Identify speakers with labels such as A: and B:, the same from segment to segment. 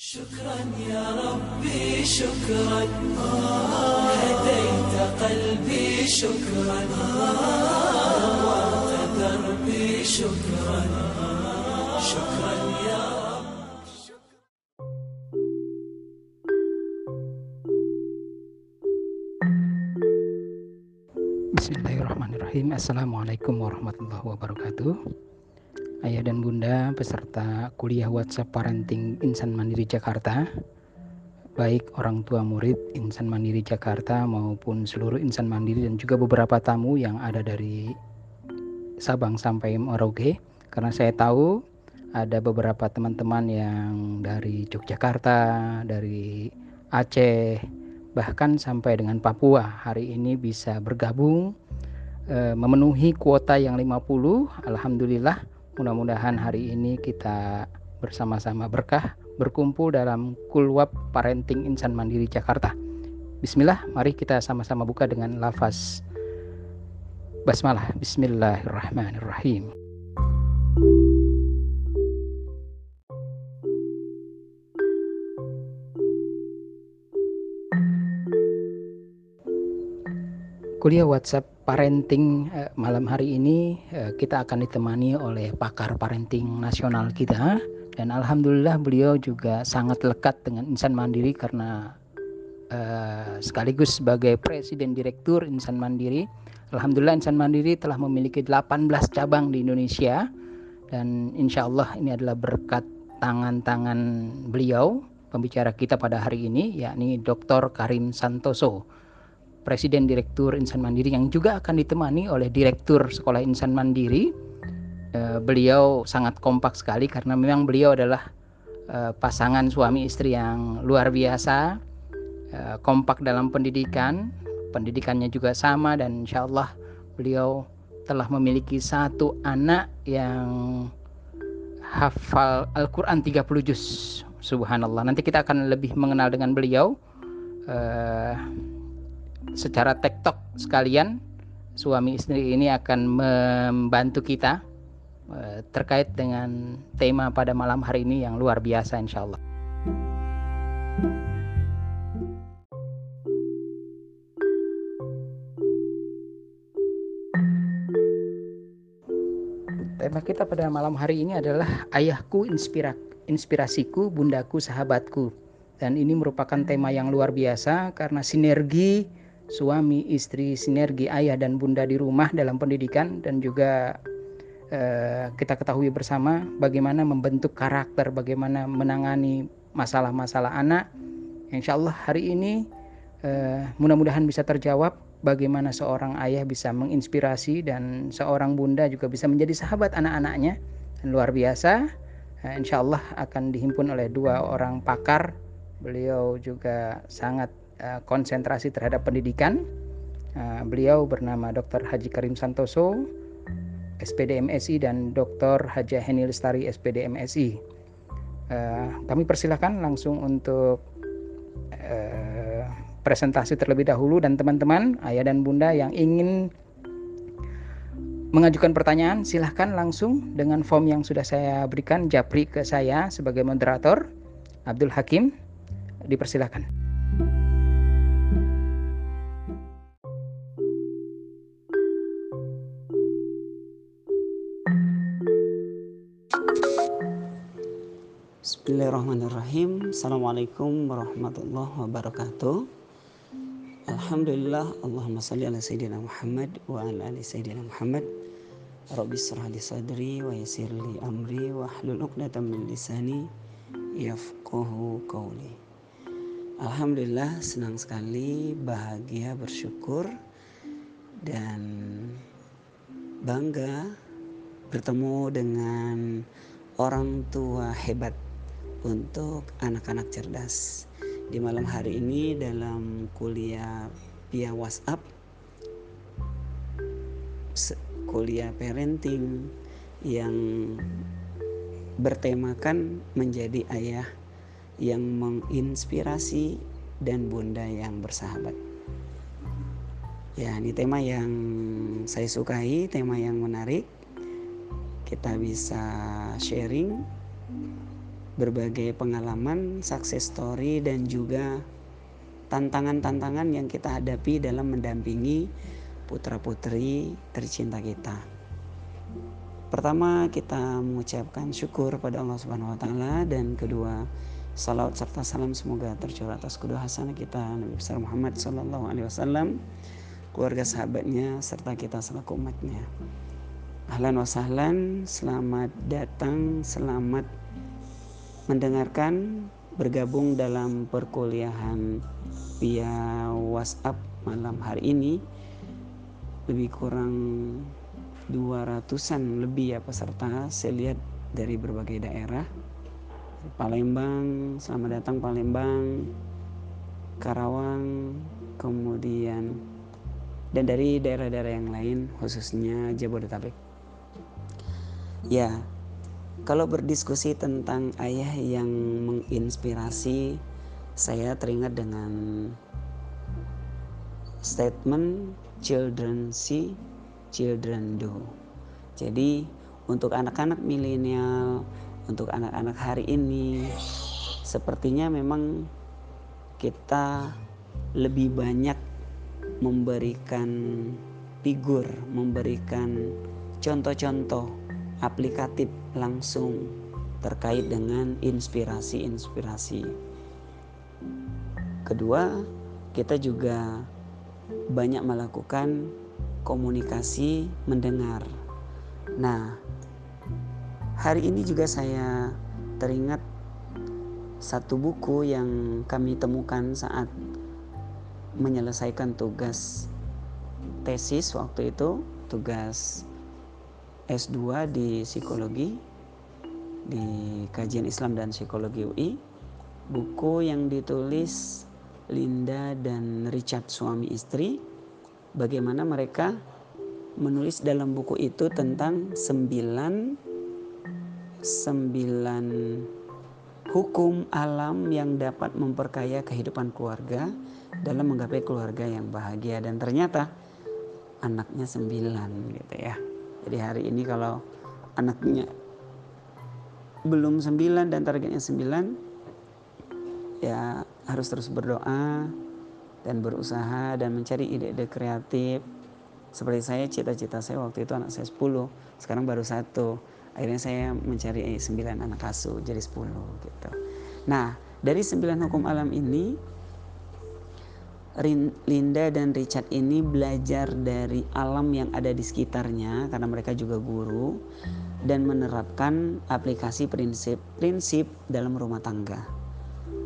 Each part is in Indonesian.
A: شكرا يا ربي شكرا. هديت قلبي شكرا. نورت دربي شكرا. شكرا يا رب.
B: بسم الله الرحمن الرحيم. السلام عليكم ورحمة الله وبركاته. Ayah dan bunda peserta kuliah WhatsApp Parenting Insan Mandiri Jakarta. Baik orang tua murid Insan Mandiri Jakarta maupun seluruh insan mandiri dan juga beberapa tamu yang ada dari Sabang sampai Merauke. Karena saya tahu ada beberapa teman-teman yang dari Yogyakarta, dari Aceh, bahkan sampai dengan Papua. Hari ini bisa bergabung e, memenuhi kuota yang 50 Alhamdulillah mudah-mudahan hari ini kita bersama-sama berkah berkumpul dalam Kulwab Parenting Insan Mandiri Jakarta. Bismillah mari kita sama-sama buka dengan lafaz Basmalah. Bismillahirrahmanirrahim kuliah WhatsApp parenting eh, malam hari ini eh, kita akan ditemani oleh pakar parenting nasional kita. Dan alhamdulillah beliau juga sangat lekat dengan insan mandiri karena eh, sekaligus sebagai presiden direktur insan mandiri. Alhamdulillah insan mandiri telah memiliki 18 cabang di Indonesia. Dan insya Allah ini adalah berkat tangan-tangan beliau pembicara kita pada hari ini yakni Dr. Karim Santoso Presiden Direktur Insan Mandiri yang juga akan ditemani oleh Direktur Sekolah Insan Mandiri. Uh, beliau sangat kompak sekali karena memang beliau adalah uh, pasangan suami istri yang luar biasa, uh, kompak dalam pendidikan, pendidikannya juga sama dan insya Allah beliau telah memiliki satu anak yang hafal Al-Quran 30 juz. Subhanallah. Nanti kita akan lebih mengenal dengan beliau. Secara tektok sekalian suami istri ini akan membantu kita uh, terkait dengan tema pada malam hari ini yang luar biasa insya Allah. Tema kita pada malam hari ini adalah ayahku inspira inspirasiku, bundaku sahabatku. Dan ini merupakan tema yang luar biasa karena sinergi suami, istri, sinergi ayah dan bunda di rumah dalam pendidikan dan juga eh, kita ketahui bersama bagaimana membentuk karakter, bagaimana menangani masalah-masalah anak. Insya Allah hari ini eh, mudah-mudahan bisa terjawab bagaimana seorang ayah bisa menginspirasi dan seorang bunda juga bisa menjadi sahabat anak-anaknya. Luar biasa. Eh, insya Allah akan dihimpun oleh dua orang pakar. Beliau juga sangat uh, konsentrasi terhadap pendidikan. Uh, beliau bernama Dr. Haji Karim Santoso, SPD MSI dan Dr. Haji Heni Lestari, SPD MSI. Uh, kami persilahkan langsung untuk presentasi terlebih dahulu dan teman-teman, ayah dan bunda yang ingin mengajukan pertanyaan silahkan langsung dengan form yang sudah saya berikan japri ke saya sebagai moderator Abdul Hakim dipersilahkan.
C: Bismillahirrahmanirrahim. Assalamualaikum warahmatullahi wabarakatuh. Alhamdulillah Allahumma salli ala Sayyidina Muhammad wa ala ali Sayyidina Muhammad. Rabbi syrah li sadri wa yasir li amri wa hlul uqdatan min lisani yafqahu qawli. Alhamdulillah senang sekali bahagia bersyukur dan bangga bertemu dengan orang tua hebat untuk anak-anak cerdas. Di malam hari ini dalam kuliah via WhatsApp kuliah parenting yang bertemakan menjadi ayah yang menginspirasi dan bunda yang bersahabat. Ya, ini tema yang saya sukai, tema yang menarik. Kita bisa sharing berbagai pengalaman, success story dan juga tantangan-tantangan yang kita hadapi dalam mendampingi putra-putri tercinta kita. Pertama kita mengucapkan syukur pada Allah Subhanahu wa taala dan kedua salawat serta salam semoga tercurah atas kedua hasanah kita Nabi besar Muhammad sallallahu alaihi wasallam, keluarga sahabatnya serta kita selaku umatnya. Ahlan wa sahlan, selamat datang, selamat mendengarkan bergabung dalam perkuliahan via WhatsApp malam hari ini. Lebih kurang 200-an lebih ya peserta saya lihat dari berbagai daerah. Palembang selamat datang Palembang Karawang kemudian dan dari daerah-daerah yang lain khususnya Jabodetabek. Ya kalau berdiskusi tentang ayah yang menginspirasi saya teringat dengan statement children see, children do. Jadi untuk anak-anak milenial, untuk anak-anak hari ini, sepertinya memang kita lebih banyak memberikan figur, memberikan contoh-contoh aplikatif langsung terkait dengan inspirasi-inspirasi. Kedua, kita juga banyak melakukan komunikasi mendengar. Nah, hari ini juga saya teringat satu buku yang kami temukan saat menyelesaikan tugas tesis waktu itu, tugas S2 di psikologi di kajian Islam dan psikologi UI. Buku yang ditulis Linda dan Richard suami istri. Bagaimana mereka menulis dalam buku itu tentang sembilan sembilan hukum alam yang dapat memperkaya kehidupan keluarga dalam menggapai keluarga yang bahagia. Dan ternyata anaknya sembilan gitu ya jadi hari ini kalau anaknya belum sembilan dan targetnya sembilan ya harus terus berdoa dan berusaha dan mencari ide-ide kreatif. Seperti saya cita-cita saya waktu itu anak saya 10, sekarang baru satu. Akhirnya saya mencari 9 anak asuh jadi 10 gitu. Nah, dari 9 hukum alam ini Linda dan Richard ini belajar dari alam yang ada di sekitarnya karena mereka juga guru dan menerapkan aplikasi prinsip-prinsip dalam rumah tangga.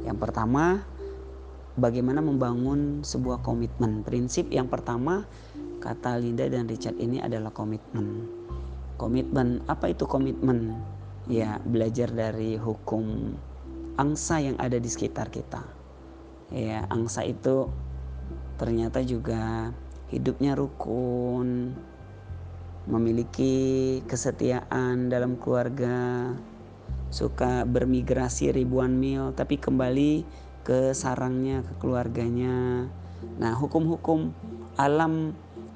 C: Yang pertama, bagaimana membangun sebuah komitmen. Prinsip yang pertama kata Linda dan Richard ini adalah komitmen. Komitmen, apa itu komitmen? Ya, belajar dari hukum angsa yang ada di sekitar kita. Ya, angsa itu ternyata juga hidupnya rukun, memiliki kesetiaan dalam keluarga, suka bermigrasi ribuan mil tapi kembali ke sarangnya, ke keluarganya. Nah, hukum-hukum alam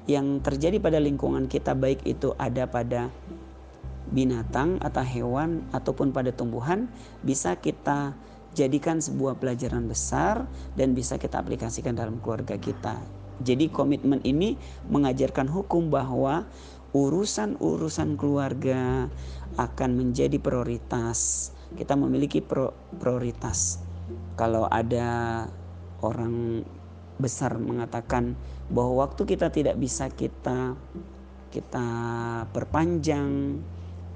C: yang terjadi pada lingkungan kita baik itu ada pada binatang atau hewan ataupun pada tumbuhan bisa kita jadikan sebuah pelajaran besar dan bisa kita aplikasikan dalam keluarga kita. Jadi komitmen ini mengajarkan hukum bahwa urusan-urusan keluarga akan menjadi prioritas. Kita memiliki prioritas kalau ada orang besar mengatakan bahwa waktu kita tidak bisa kita kita perpanjang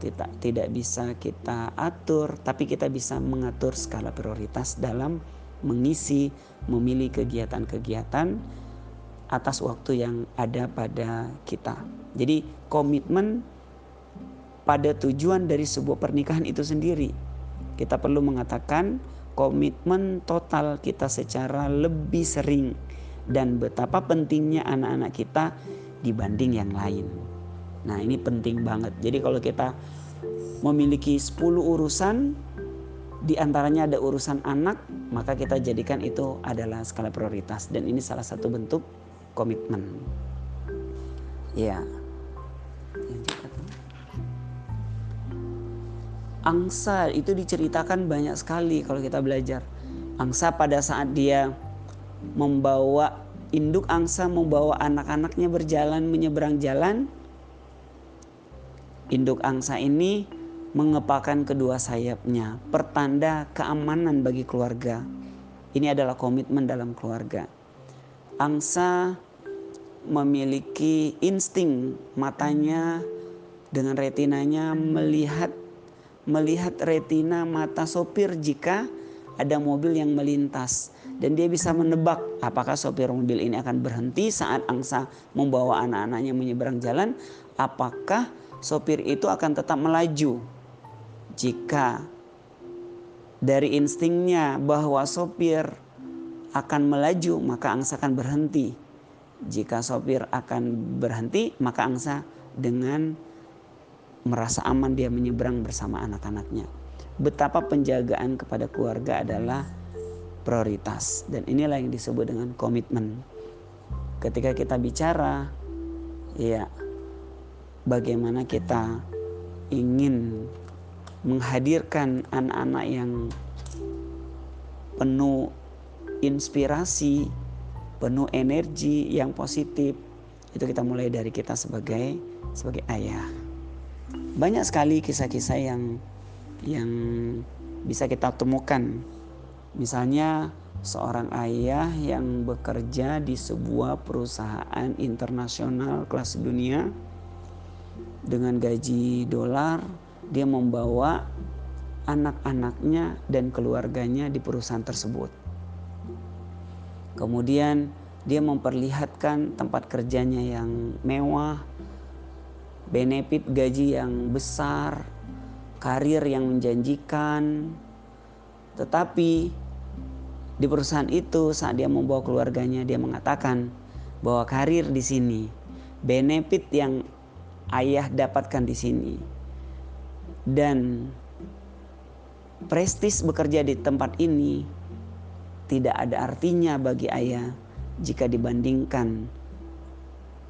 C: kita tidak bisa kita atur tapi kita bisa mengatur skala prioritas dalam mengisi memilih kegiatan-kegiatan atas waktu yang ada pada kita. Jadi komitmen pada tujuan dari sebuah pernikahan itu sendiri. Kita perlu mengatakan komitmen total kita secara lebih sering dan betapa pentingnya anak-anak kita dibanding yang lain. Nah, ini penting banget. Jadi kalau kita memiliki 10 urusan di antaranya ada urusan anak, maka kita jadikan itu adalah skala prioritas dan ini salah satu bentuk komitmen. Ya. angsa itu diceritakan banyak sekali kalau kita belajar. Angsa pada saat dia membawa induk angsa membawa anak-anaknya berjalan menyeberang jalan. Induk angsa ini mengepakkan kedua sayapnya, pertanda keamanan bagi keluarga. Ini adalah komitmen dalam keluarga. Angsa memiliki insting matanya dengan retinanya melihat melihat retina mata sopir jika ada mobil yang melintas dan dia bisa menebak apakah sopir mobil ini akan berhenti saat angsa membawa anak-anaknya menyeberang jalan apakah sopir itu akan tetap melaju jika dari instingnya bahwa sopir akan melaju maka angsa akan berhenti. Jika sopir akan berhenti maka angsa dengan merasa aman dia menyeberang bersama anak-anaknya. Betapa penjagaan kepada keluarga adalah prioritas dan inilah yang disebut dengan komitmen. Ketika kita bicara ya bagaimana kita ingin menghadirkan anak-anak yang penuh inspirasi, penuh energi yang positif. Itu kita mulai dari kita sebagai sebagai ayah. Banyak sekali kisah-kisah yang yang bisa kita temukan. Misalnya seorang ayah yang bekerja di sebuah perusahaan internasional kelas dunia dengan gaji dolar dia membawa anak-anaknya dan keluarganya di perusahaan tersebut. Kemudian dia memperlihatkan tempat kerjanya yang mewah, benefit gaji yang besar, karir yang menjanjikan. Tetapi di perusahaan itu saat dia membawa keluarganya dia mengatakan bahwa karir di sini, benefit yang ayah dapatkan di sini dan prestis bekerja di tempat ini tidak ada artinya bagi ayah jika dibandingkan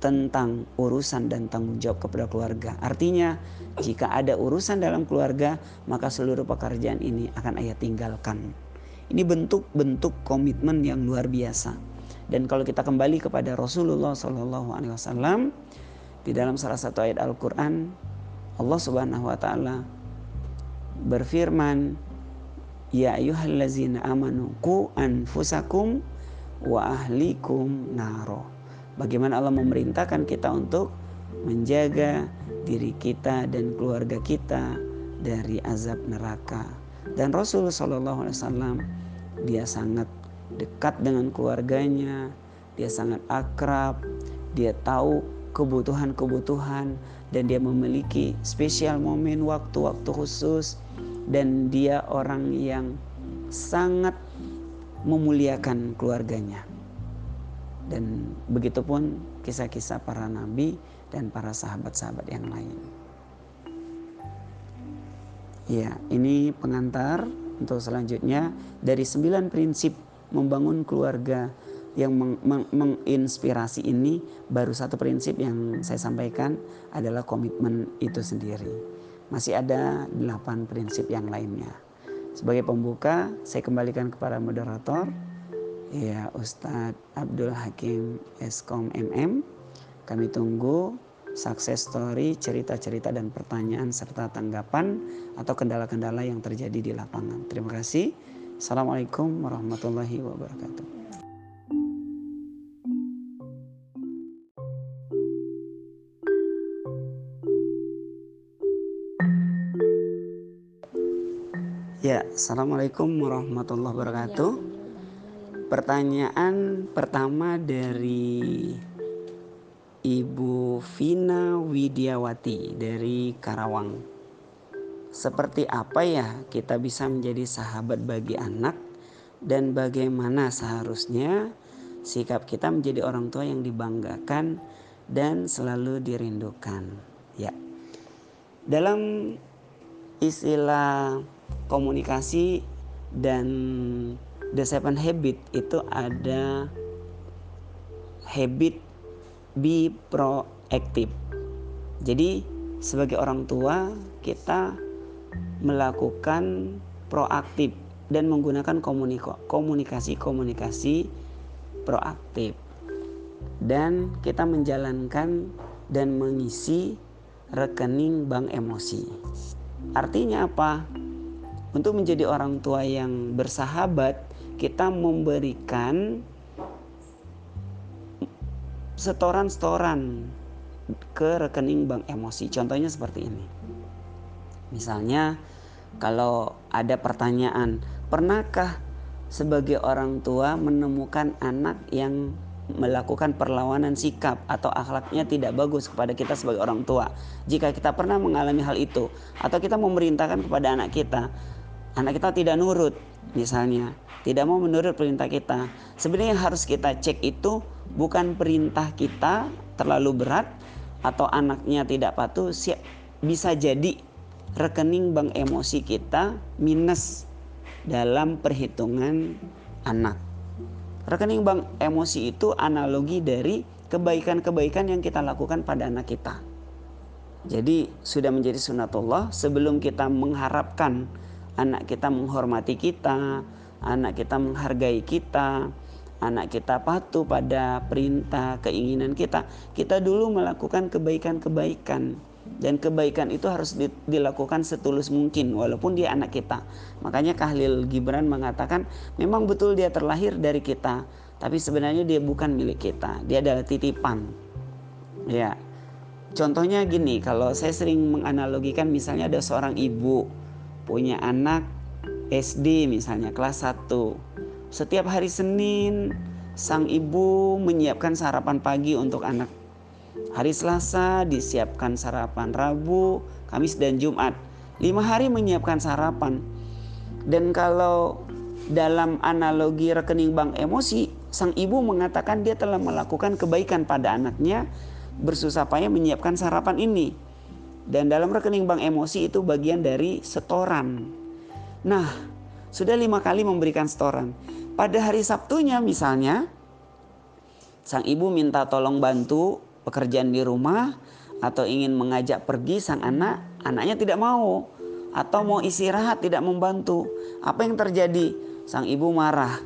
C: tentang urusan dan tanggung jawab kepada keluarga. Artinya, jika ada urusan dalam keluarga, maka seluruh pekerjaan ini akan ayah tinggalkan. Ini bentuk-bentuk komitmen yang luar biasa. Dan kalau kita kembali kepada Rasulullah SAW di dalam salah satu ayat Al-Quran, Allah Subhanahu wa taala berfirman, "Ya ayyuhallazina amanu qu anfusakum wa ahlikum naro." Bagaimana Allah memerintahkan kita untuk menjaga diri kita dan keluarga kita dari azab neraka. Dan Rasul Shallallahu Alaihi Wasallam dia sangat dekat dengan keluarganya, dia sangat akrab, dia tahu kebutuhan-kebutuhan dan dia memiliki spesial momen waktu-waktu khusus dan dia orang yang sangat memuliakan keluarganya. Dan begitupun kisah-kisah para nabi dan para sahabat-sahabat yang lain. Ya, ini pengantar untuk selanjutnya dari sembilan prinsip membangun keluarga yang meng meng menginspirasi ini baru satu prinsip yang saya sampaikan adalah komitmen itu sendiri. Masih ada delapan prinsip yang lainnya. Sebagai pembuka, saya kembalikan kepada moderator ya Ustadz Abdul Hakim Eskom MM. Kami tunggu success story, cerita-cerita dan pertanyaan serta tanggapan atau kendala-kendala yang terjadi di lapangan. Terima kasih. Assalamualaikum warahmatullahi wabarakatuh. Ya, Assalamualaikum warahmatullahi wabarakatuh. Pertanyaan pertama dari Ibu Vina Widiawati dari Karawang. Seperti apa ya kita bisa menjadi sahabat bagi anak dan bagaimana seharusnya sikap kita menjadi orang tua yang dibanggakan dan selalu dirindukan. Ya. Dalam istilah komunikasi dan the seven habit itu ada habit be proactive. Jadi sebagai orang tua kita melakukan proaktif dan menggunakan komunikasi-komunikasi proaktif dan kita menjalankan dan mengisi rekening bank emosi. Artinya apa? Untuk menjadi orang tua yang bersahabat, kita memberikan setoran-setoran ke rekening bank emosi. Contohnya seperti ini. Misalnya, kalau ada pertanyaan, pernahkah sebagai orang tua menemukan anak yang melakukan perlawanan sikap atau akhlaknya tidak bagus kepada kita sebagai orang tua. Jika kita pernah mengalami hal itu atau kita memerintahkan kepada anak kita, anak kita tidak nurut misalnya, tidak mau menurut perintah kita. Sebenarnya harus kita cek itu bukan perintah kita terlalu berat atau anaknya tidak patuh, bisa jadi rekening bank emosi kita minus dalam perhitungan anak. Rekening bank emosi itu analogi dari kebaikan-kebaikan yang kita lakukan pada anak kita. Jadi sudah menjadi sunatullah sebelum kita mengharapkan anak kita menghormati kita, anak kita menghargai kita, anak kita patuh pada perintah keinginan kita, kita dulu melakukan kebaikan-kebaikan dan kebaikan itu harus dilakukan setulus mungkin walaupun dia anak kita. Makanya Kahlil Gibran mengatakan memang betul dia terlahir dari kita, tapi sebenarnya dia bukan milik kita. Dia adalah titipan. Ya. Contohnya gini, kalau saya sering menganalogikan misalnya ada seorang ibu punya anak SD misalnya kelas 1. Setiap hari Senin sang ibu menyiapkan sarapan pagi untuk anak Hari Selasa disiapkan sarapan Rabu, Kamis dan Jumat. Lima hari menyiapkan sarapan. Dan kalau dalam analogi rekening bank emosi, sang ibu mengatakan dia telah melakukan kebaikan pada anaknya bersusah payah menyiapkan sarapan ini. Dan dalam rekening bank emosi itu bagian dari setoran. Nah, sudah lima kali memberikan setoran. Pada hari Sabtunya misalnya, sang ibu minta tolong bantu pekerjaan di rumah atau ingin mengajak pergi sang anak, anaknya tidak mau atau mau istirahat tidak membantu. Apa yang terjadi? Sang ibu marah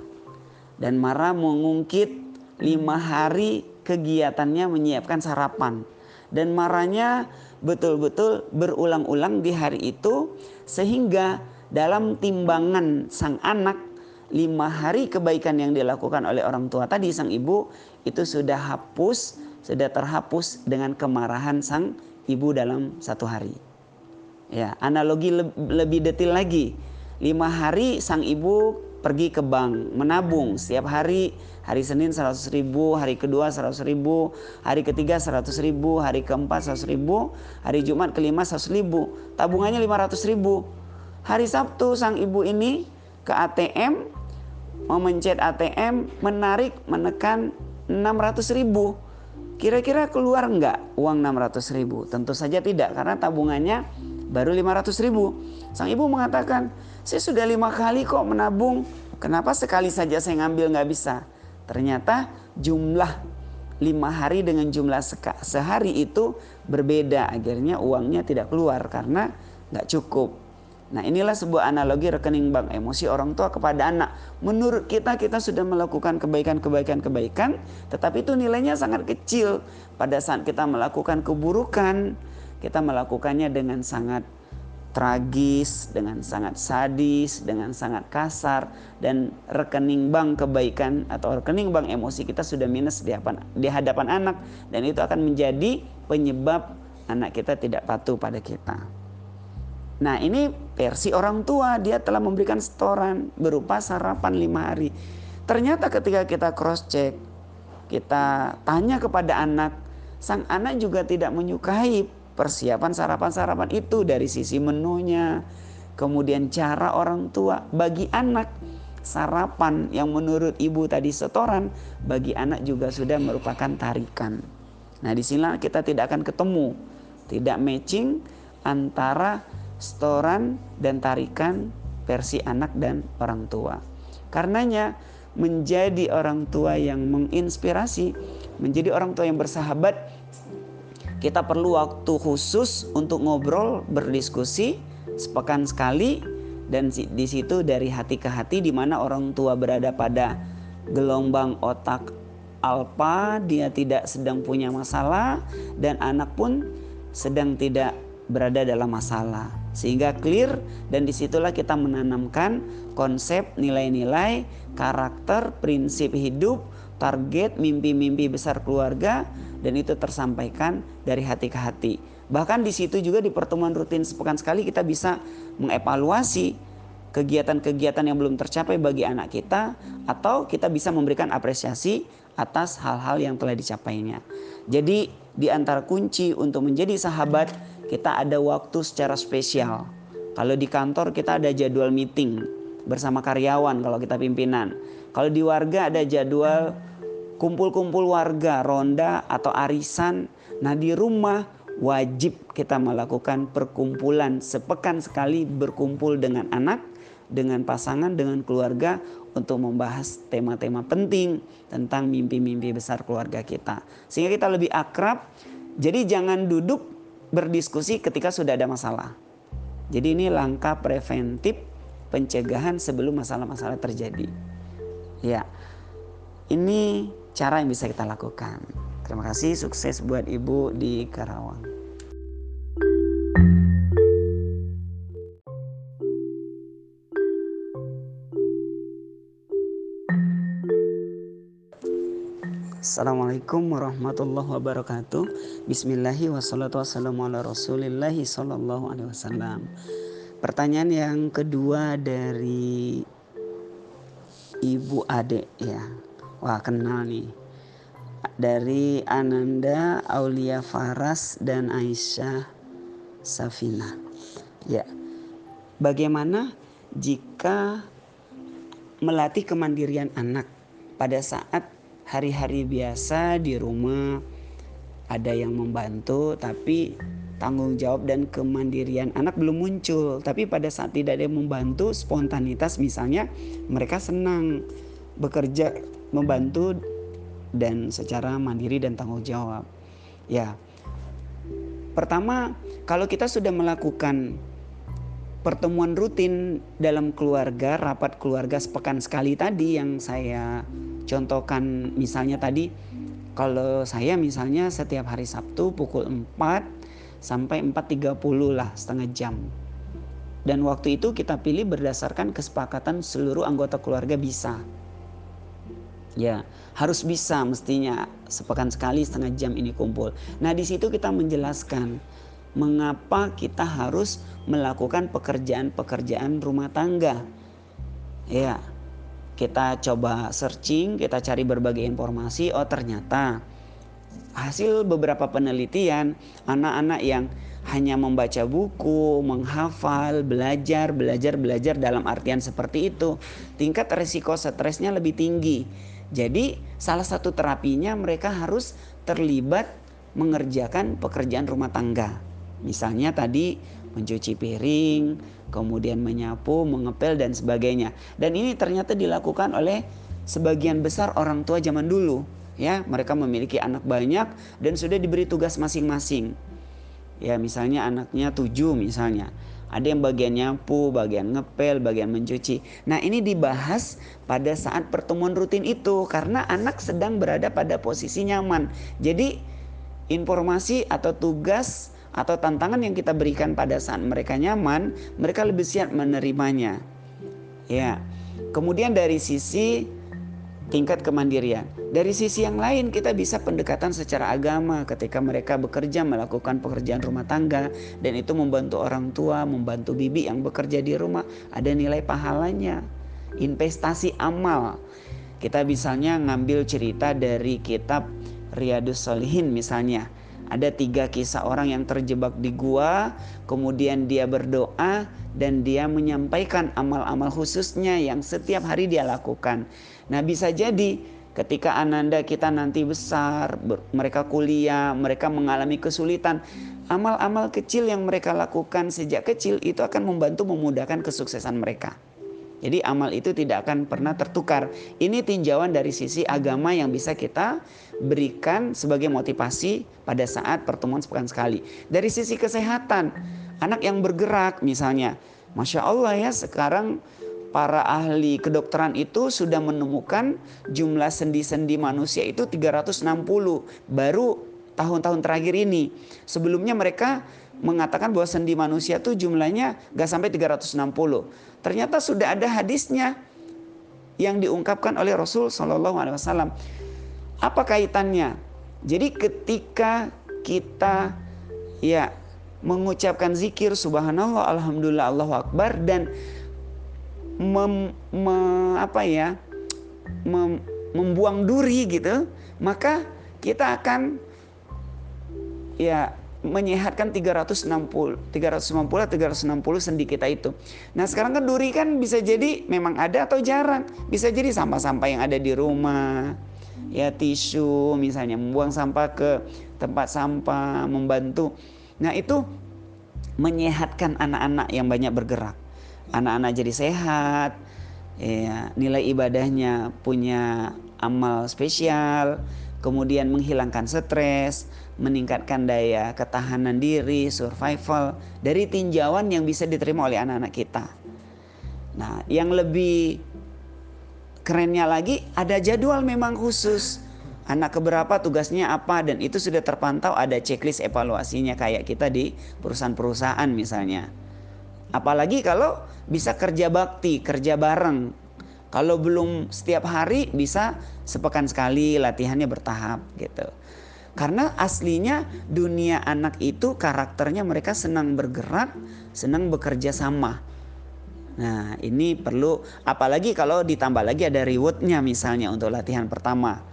C: dan marah mengungkit lima hari kegiatannya menyiapkan sarapan dan marahnya betul-betul berulang-ulang di hari itu sehingga dalam timbangan sang anak lima hari kebaikan yang dilakukan oleh orang tua tadi sang ibu itu sudah hapus sudah terhapus dengan kemarahan sang ibu dalam satu hari. Ya, analogi le lebih detail lagi. Lima hari sang ibu pergi ke bank menabung setiap hari hari Senin 100 ribu, hari kedua 100 ribu, hari ketiga 100 ribu, hari keempat 100 ribu, hari Jumat kelima 100 ribu, tabungannya 500 ribu. Hari Sabtu sang ibu ini ke ATM, memencet ATM, menarik, menekan 600 ribu. Kira-kira keluar nggak uang 600 ribu? Tentu saja tidak karena tabungannya baru 500 ribu. Sang ibu mengatakan, saya sudah lima kali kok menabung. Kenapa sekali saja saya ngambil nggak bisa? Ternyata jumlah lima hari dengan jumlah sehari itu berbeda. Akhirnya uangnya tidak keluar karena nggak cukup. Nah inilah sebuah analogi rekening bank emosi orang tua kepada anak. Menurut kita kita sudah melakukan kebaikan-kebaikan-kebaikan tetapi itu nilainya sangat kecil. Pada saat kita melakukan keburukan kita melakukannya dengan sangat tragis, dengan sangat sadis, dengan sangat kasar dan rekening bank kebaikan atau rekening bank emosi kita sudah minus di hadapan, di hadapan anak dan itu akan menjadi penyebab anak kita tidak patuh pada kita. Nah ini versi orang tua dia telah memberikan setoran berupa sarapan lima hari. Ternyata ketika kita cross check, kita tanya kepada anak, sang anak juga tidak menyukai persiapan sarapan-sarapan itu dari sisi menunya, kemudian cara orang tua bagi anak sarapan yang menurut ibu tadi setoran bagi anak juga sudah merupakan tarikan. Nah di sini kita tidak akan ketemu, tidak matching antara setoran dan tarikan versi anak dan orang tua. Karenanya menjadi orang tua yang menginspirasi, menjadi orang tua yang bersahabat, kita perlu waktu khusus untuk ngobrol, berdiskusi sepekan sekali dan di situ dari hati ke hati di mana orang tua berada pada gelombang otak alfa dia tidak sedang punya masalah dan anak pun sedang tidak berada dalam masalah. Sehingga clear dan di situlah kita menanamkan konsep nilai-nilai karakter prinsip hidup target mimpi-mimpi besar keluarga dan itu tersampaikan dari hati ke hati bahkan di situ juga di pertemuan rutin sepekan sekali kita bisa mengevaluasi kegiatan-kegiatan yang belum tercapai bagi anak kita atau kita bisa memberikan apresiasi atas hal-hal yang telah dicapainya. Jadi di antara kunci untuk menjadi sahabat kita ada waktu secara spesial. Kalau di kantor kita ada jadwal meeting bersama karyawan kalau kita pimpinan. Kalau di warga ada jadwal kumpul-kumpul warga, ronda atau arisan. Nah di rumah wajib kita melakukan perkumpulan sepekan sekali berkumpul dengan anak, dengan pasangan, dengan keluarga untuk membahas tema-tema penting tentang mimpi-mimpi besar keluarga kita. Sehingga kita lebih akrab. Jadi jangan duduk berdiskusi ketika sudah ada masalah. Jadi ini langkah preventif pencegahan sebelum masalah-masalah terjadi. Ya. Ini cara yang bisa kita lakukan. Terima kasih, sukses buat Ibu di Karawang. Assalamualaikum warahmatullahi wabarakatuh Bismillahi wassalatu wassalamu ala rasulillahi sallallahu alaihi wasallam Pertanyaan yang kedua dari Ibu Ade ya Wah kenal nih. Dari Ananda Aulia Faras dan Aisyah Safina. Ya. Bagaimana jika melatih kemandirian anak? Pada saat hari-hari biasa di rumah ada yang membantu tapi tanggung jawab dan kemandirian anak belum muncul. Tapi pada saat tidak ada yang membantu spontanitas misalnya mereka senang bekerja membantu dan secara mandiri dan tanggung jawab ya pertama kalau kita sudah melakukan pertemuan rutin dalam keluarga rapat keluarga sepekan sekali tadi yang saya contohkan misalnya tadi kalau saya misalnya setiap hari Sabtu pukul 4 sampai 4.30 lah setengah jam. Dan waktu itu kita pilih berdasarkan kesepakatan seluruh anggota keluarga bisa. Ya, harus bisa mestinya sepekan sekali setengah jam ini kumpul. Nah, di situ kita menjelaskan mengapa kita harus melakukan pekerjaan-pekerjaan rumah tangga. Ya, kita coba searching, kita cari berbagai informasi, oh ternyata hasil beberapa penelitian anak-anak yang hanya membaca buku, menghafal, belajar, belajar, belajar dalam artian seperti itu, tingkat resiko stresnya lebih tinggi. Jadi, salah satu terapinya mereka harus terlibat mengerjakan pekerjaan rumah tangga. Misalnya tadi mencuci piring, kemudian menyapu, mengepel dan sebagainya. Dan ini ternyata dilakukan oleh sebagian besar orang tua zaman dulu, ya. Mereka memiliki anak banyak dan sudah diberi tugas masing-masing. Ya, misalnya anaknya tujuh misalnya. Ada yang bagian nyapu, bagian ngepel, bagian mencuci. Nah, ini dibahas pada saat pertemuan rutin itu karena anak sedang berada pada posisi nyaman. Jadi, informasi atau tugas atau tantangan yang kita berikan pada saat mereka nyaman, mereka lebih siap menerimanya. Ya. Kemudian dari sisi tingkat kemandirian. Dari sisi yang lain kita bisa pendekatan secara agama ketika mereka bekerja melakukan pekerjaan rumah tangga dan itu membantu orang tua, membantu bibi yang bekerja di rumah, ada nilai pahalanya. Investasi amal. Kita misalnya ngambil cerita dari kitab Riyadus Solihin misalnya ada tiga kisah orang yang terjebak di gua, kemudian dia berdoa dan dia menyampaikan amal-amal khususnya yang setiap hari dia lakukan. Nah, bisa jadi ketika ananda kita nanti besar, mereka kuliah, mereka mengalami kesulitan, amal-amal kecil yang mereka lakukan sejak kecil itu akan membantu memudahkan kesuksesan mereka. Jadi amal itu tidak akan pernah tertukar. Ini tinjauan dari sisi agama yang bisa kita berikan sebagai motivasi pada saat pertemuan sepekan sekali. Dari sisi kesehatan, anak yang bergerak misalnya. Masya Allah ya sekarang para ahli kedokteran itu sudah menemukan jumlah sendi-sendi manusia itu 360 baru tahun-tahun terakhir ini. Sebelumnya mereka mengatakan bahwa sendi manusia itu jumlahnya gak sampai 360. Ternyata sudah ada hadisnya yang diungkapkan oleh Rasul Shallallahu Alaihi Wasallam. Apa kaitannya? Jadi ketika kita ya mengucapkan zikir subhanallah alhamdulillah Allahu akbar dan mem, me, apa ya mem, membuang duri gitu maka kita akan ya menyehatkan 360 350 360 sendi kita itu. Nah, sekarang kan duri kan bisa jadi memang ada atau jarang. Bisa jadi sampah-sampah yang ada di rumah. Ya tisu misalnya membuang sampah ke tempat sampah, membantu. Nah, itu menyehatkan anak-anak yang banyak bergerak anak-anak jadi sehat, ya, nilai ibadahnya punya amal spesial, kemudian menghilangkan stres, meningkatkan daya ketahanan diri, survival dari tinjauan yang bisa diterima oleh anak-anak kita. Nah, yang lebih kerennya lagi ada jadwal memang khusus. Anak keberapa tugasnya apa dan itu sudah terpantau ada checklist evaluasinya kayak kita di perusahaan-perusahaan misalnya. Apalagi kalau bisa kerja bakti, kerja bareng. Kalau belum setiap hari bisa sepekan sekali latihannya bertahap gitu. Karena aslinya dunia anak itu karakternya mereka senang bergerak, senang bekerja sama. Nah ini perlu apalagi kalau ditambah lagi ada rewardnya misalnya untuk latihan pertama.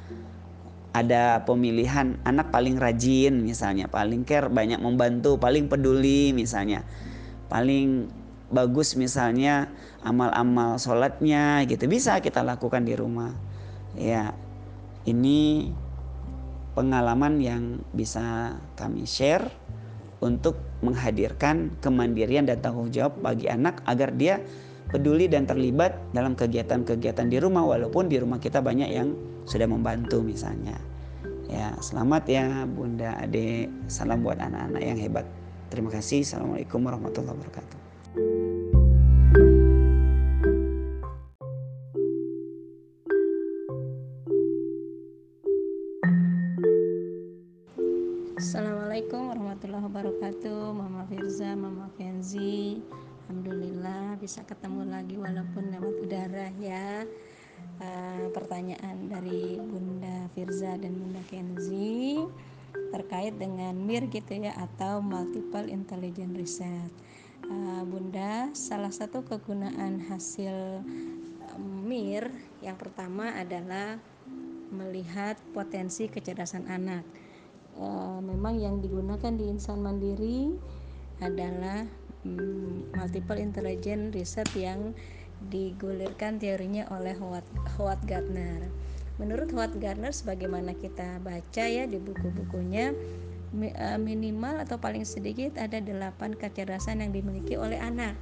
C: Ada pemilihan anak paling rajin misalnya, paling care, banyak membantu, paling peduli misalnya paling bagus misalnya amal-amal sholatnya gitu. Bisa kita lakukan di rumah. Ya ini pengalaman yang bisa kami share untuk menghadirkan kemandirian dan tanggung jawab bagi anak agar dia peduli dan terlibat dalam kegiatan-kegiatan di rumah walaupun di rumah kita banyak yang sudah membantu misalnya. Ya selamat ya bunda ade salam buat anak-anak yang hebat Terima kasih. Assalamualaikum warahmatullahi wabarakatuh.
D: Assalamualaikum warahmatullahi wabarakatuh Mama Firza, Mama Kenzi Alhamdulillah bisa ketemu lagi walaupun lewat udara ya uh, Pertanyaan dari Bunda Firza dan Bunda Kenzi terkait dengan MIR gitu ya atau Multiple Intelligent Reset. Uh, Bunda, salah satu kegunaan hasil MIR yang pertama adalah melihat potensi kecerdasan anak. Uh, memang yang digunakan di insan mandiri adalah um, multiple intelligent reset yang digulirkan teorinya oleh Howard Gardner. Menurut Howard Gardner sebagaimana kita baca ya di buku-bukunya e, minimal atau paling sedikit ada delapan kecerdasan yang dimiliki oleh anak.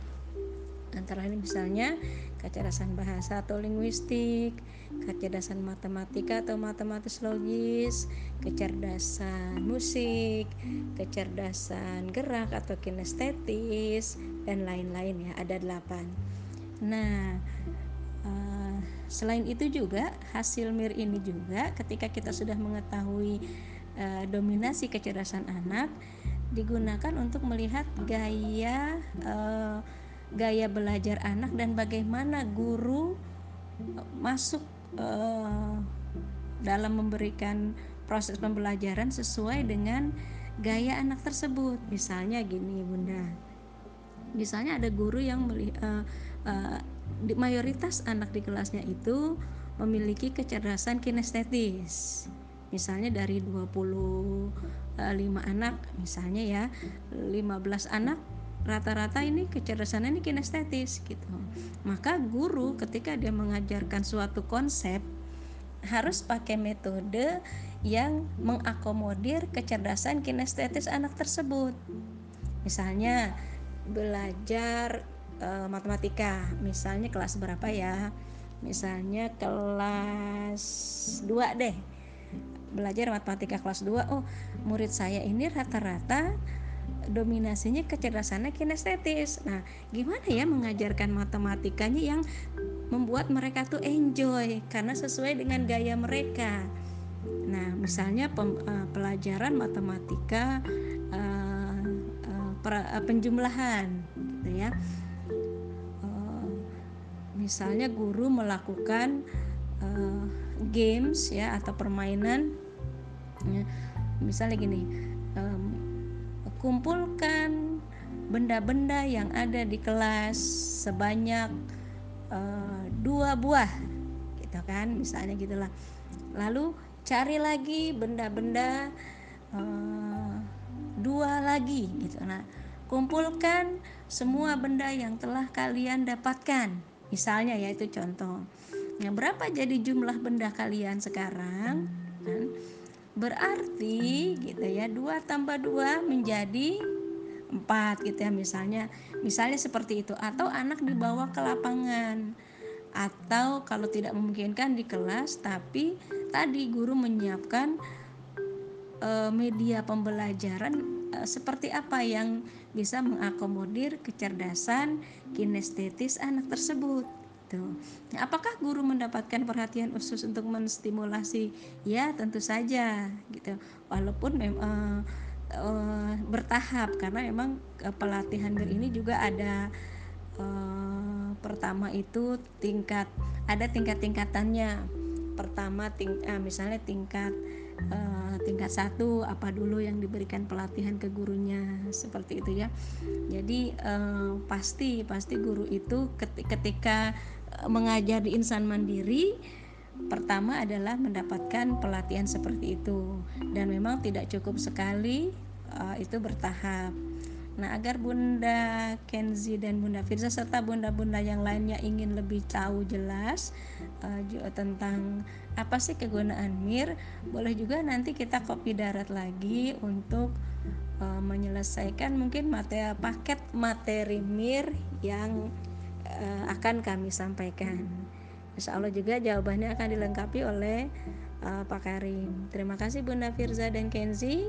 D: Antara lain misalnya kecerdasan bahasa atau linguistik, kecerdasan matematika atau matematis logis, kecerdasan musik, kecerdasan gerak atau kinestetis, dan lain-lain ya, ada delapan. Nah, uh, Selain itu juga hasil MIR ini juga ketika kita sudah mengetahui e, dominasi kecerdasan anak digunakan untuk melihat gaya e, gaya belajar anak dan bagaimana guru masuk e, dalam memberikan proses pembelajaran sesuai dengan gaya anak tersebut. Misalnya gini, Bunda. Misalnya ada guru yang melihat di mayoritas anak di kelasnya itu memiliki kecerdasan kinestetis. Misalnya dari 25 anak misalnya ya 15 anak rata-rata ini kecerdasannya ini kinestetis gitu. Maka guru ketika dia mengajarkan suatu konsep harus pakai metode yang mengakomodir kecerdasan kinestetis anak tersebut. Misalnya belajar uh, matematika misalnya kelas berapa ya misalnya kelas 2 deh belajar matematika kelas 2 oh murid saya ini rata-rata dominasinya kecerdasannya kinestetis. Nah, gimana ya mengajarkan matematikanya yang membuat mereka tuh enjoy karena sesuai dengan gaya mereka. Nah, misalnya pem, uh, pelajaran matematika uh, penjumlahan, gitu ya. Misalnya guru melakukan uh, games ya atau permainan, ya, misalnya gini. Um, kumpulkan benda-benda yang ada di kelas sebanyak uh, dua buah gitu kan misalnya gitulah. Lalu cari lagi benda-benda uh, dua lagi gitu. Nah kumpulkan semua benda yang telah kalian dapatkan misalnya ya itu contoh. Nah berapa jadi jumlah benda kalian sekarang? Kan? Berarti gitu ya dua tambah dua menjadi empat gitu ya misalnya. Misalnya seperti itu. Atau anak dibawa ke lapangan. Atau kalau tidak memungkinkan di kelas tapi tadi guru menyiapkan e, media pembelajaran seperti apa yang bisa mengakomodir kecerdasan kinestetis anak tersebut gitu. Nah, apakah guru mendapatkan perhatian khusus untuk menstimulasi? Ya, tentu saja gitu. Walaupun uh, bertahap karena memang pelatihan bir ini juga ada uh, pertama itu tingkat ada tingkat-tingkatannya. Pertama ting uh, misalnya tingkat uh, tingkat satu apa dulu yang diberikan pelatihan ke gurunya seperti itu ya jadi uh, pasti pasti guru itu ketika mengajar di insan mandiri pertama adalah mendapatkan pelatihan seperti itu dan memang tidak cukup sekali uh, itu bertahap. Nah, agar Bunda Kenzi dan Bunda Firza serta bunda-bunda yang lainnya ingin lebih tahu jelas uh, tentang apa sih kegunaan MIR, boleh juga nanti kita kopi darat lagi untuk uh, menyelesaikan mungkin materi paket materi MIR yang uh, akan kami sampaikan. Insya Allah juga jawabannya akan dilengkapi oleh uh, Pak Karim. Terima kasih Bunda Firza dan Kenzi.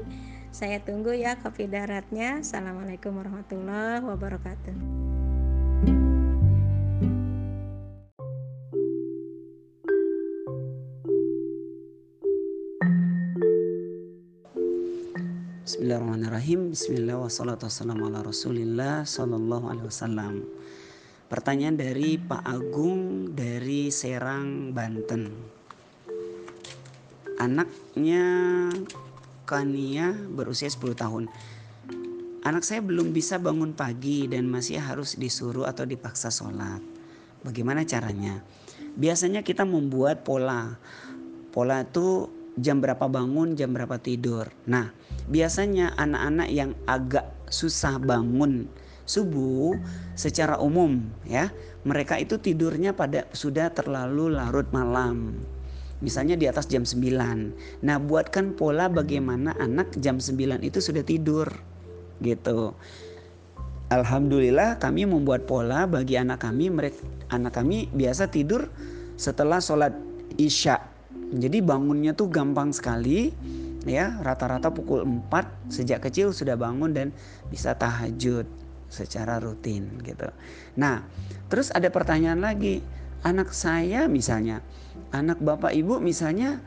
D: Saya tunggu ya kopi daratnya. Assalamualaikum warahmatullahi wabarakatuh.
C: Bismillahirrahmanirrahim. Bismillah wassalatu wassalamu ala Rasulillah sallallahu alaihi wasallam. Pertanyaan dari Pak Agung dari Serang, Banten. Anaknya Kania berusia 10 tahun. Anak saya belum bisa bangun pagi dan masih harus disuruh atau dipaksa sholat. Bagaimana caranya? Biasanya kita membuat pola. Pola itu jam berapa bangun, jam berapa tidur. Nah, biasanya anak-anak yang agak susah bangun subuh secara umum ya mereka itu tidurnya pada sudah terlalu larut malam misalnya di atas jam 9 nah buatkan pola bagaimana anak jam 9 itu sudah tidur gitu. Alhamdulillah kami membuat pola bagi anak kami mereka anak kami biasa tidur setelah sholat isya. Jadi bangunnya tuh gampang sekali ya. Rata-rata pukul 4 sejak kecil sudah bangun dan bisa tahajud secara rutin gitu. Nah, terus ada pertanyaan lagi, anak saya misalnya, anak bapak ibu misalnya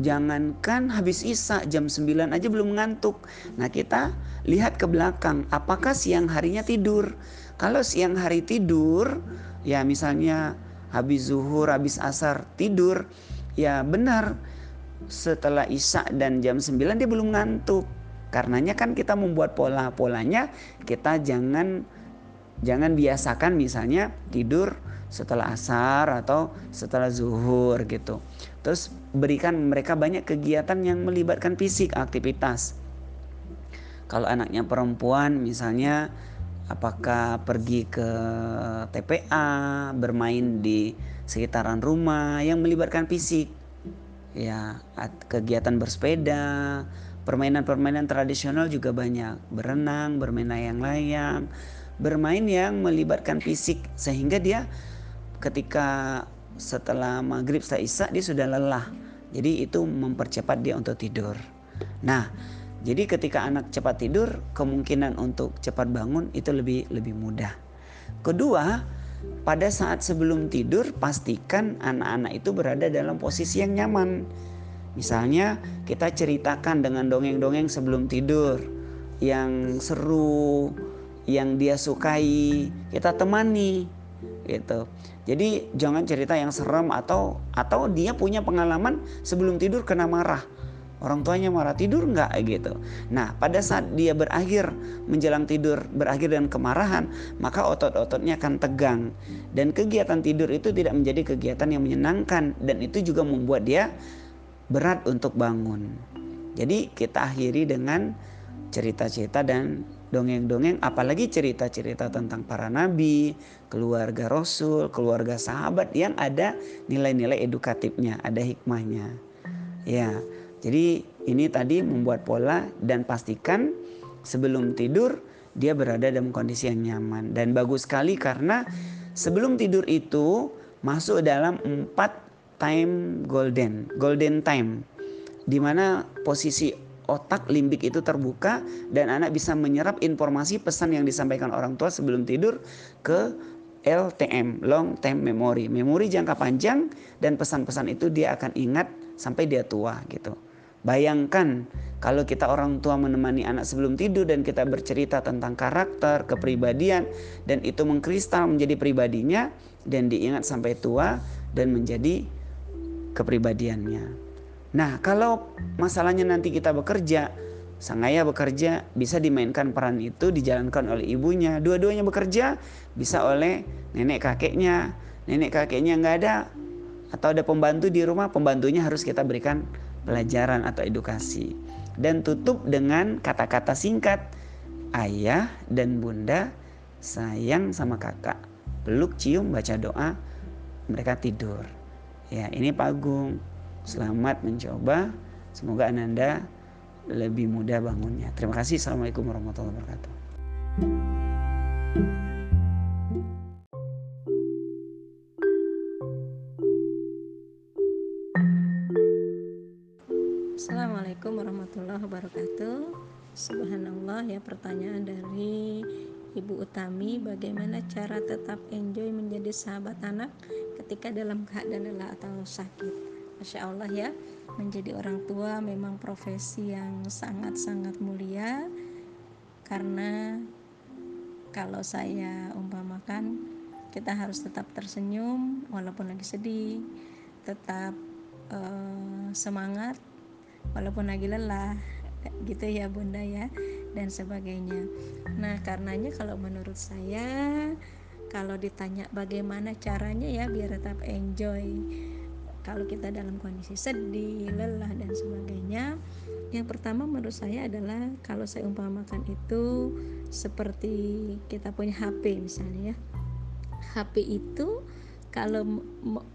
C: jangankan habis isa jam 9 aja belum ngantuk. Nah, kita lihat ke belakang, apakah siang harinya tidur? Kalau siang hari tidur, ya misalnya habis zuhur, habis asar tidur, ya benar setelah isya dan jam 9 dia belum ngantuk Karenanya kan kita membuat pola-polanya kita jangan jangan biasakan misalnya tidur setelah asar atau setelah zuhur gitu. Terus berikan mereka banyak kegiatan yang melibatkan fisik, aktivitas. Kalau anaknya perempuan misalnya apakah pergi ke TPA, bermain di sekitaran rumah yang melibatkan fisik. Ya, kegiatan bersepeda, Permainan-permainan tradisional juga banyak, berenang, bermain layang-layang, bermain yang melibatkan fisik sehingga dia ketika setelah maghrib setelah isya dia sudah lelah. Jadi itu mempercepat dia untuk tidur. Nah, Jadi ketika anak cepat tidur, kemungkinan untuk cepat bangun itu lebih lebih mudah. Kedua, pada saat sebelum tidur pastikan anak-anak itu berada dalam posisi yang nyaman. Misalnya kita ceritakan dengan dongeng-dongeng sebelum tidur yang seru, yang dia sukai, kita temani gitu. Jadi jangan cerita yang serem atau atau dia punya pengalaman sebelum tidur kena marah orang tuanya marah tidur nggak gitu. Nah pada saat dia berakhir menjelang tidur berakhir dengan kemarahan maka otot-ototnya akan tegang dan kegiatan tidur itu tidak menjadi kegiatan yang menyenangkan dan itu juga membuat dia berat untuk bangun. Jadi kita akhiri dengan cerita-cerita dan dongeng-dongeng apalagi cerita-cerita tentang para nabi, keluarga rasul, keluarga sahabat yang ada nilai-nilai edukatifnya, ada hikmahnya. Ya, jadi ini tadi membuat pola dan pastikan sebelum tidur dia berada dalam kondisi yang nyaman dan bagus sekali karena sebelum tidur itu masuk dalam empat time golden, golden time di mana posisi otak limbik itu terbuka dan anak bisa menyerap informasi pesan yang disampaikan orang tua sebelum tidur ke LTM, long term memory, memori jangka panjang dan pesan-pesan itu dia akan ingat sampai dia tua gitu. Bayangkan kalau kita orang tua menemani anak sebelum tidur dan kita bercerita tentang karakter, kepribadian dan itu mengkristal menjadi pribadinya dan diingat sampai tua dan menjadi kepribadiannya. Nah, kalau masalahnya nanti kita bekerja, sang ayah bekerja bisa dimainkan peran itu dijalankan oleh ibunya. Dua-duanya bekerja bisa oleh nenek kakeknya. Nenek kakeknya nggak ada atau ada pembantu di rumah, pembantunya harus kita berikan pelajaran atau edukasi dan tutup dengan kata-kata singkat ayah dan bunda sayang sama kakak peluk cium baca doa mereka tidur ya ini Pak Agung selamat mencoba. Semoga ananda lebih mudah bangunnya. Terima kasih. Assalamualaikum warahmatullahi wabarakatuh.
D: Assalamualaikum warahmatullahi wabarakatuh. Subhanallah ya pertanyaan dari Ibu Utami. Bagaimana cara tetap enjoy menjadi sahabat anak ketika dalam keadaan lelah atau sakit Masya Allah ya Menjadi orang tua memang profesi yang sangat-sangat mulia. Karena kalau saya umpamakan kita harus tetap tersenyum walaupun lagi sedih tetap uh, semangat walaupun lagi lelah gitu ya bunda ya dan sebagainya. Nah karenanya kalau menurut saya kalau ditanya bagaimana caranya ya biar tetap enjoy kalau kita dalam kondisi sedih, lelah dan sebagainya yang pertama menurut saya adalah kalau saya umpamakan itu seperti kita punya HP misalnya ya. HP itu kalau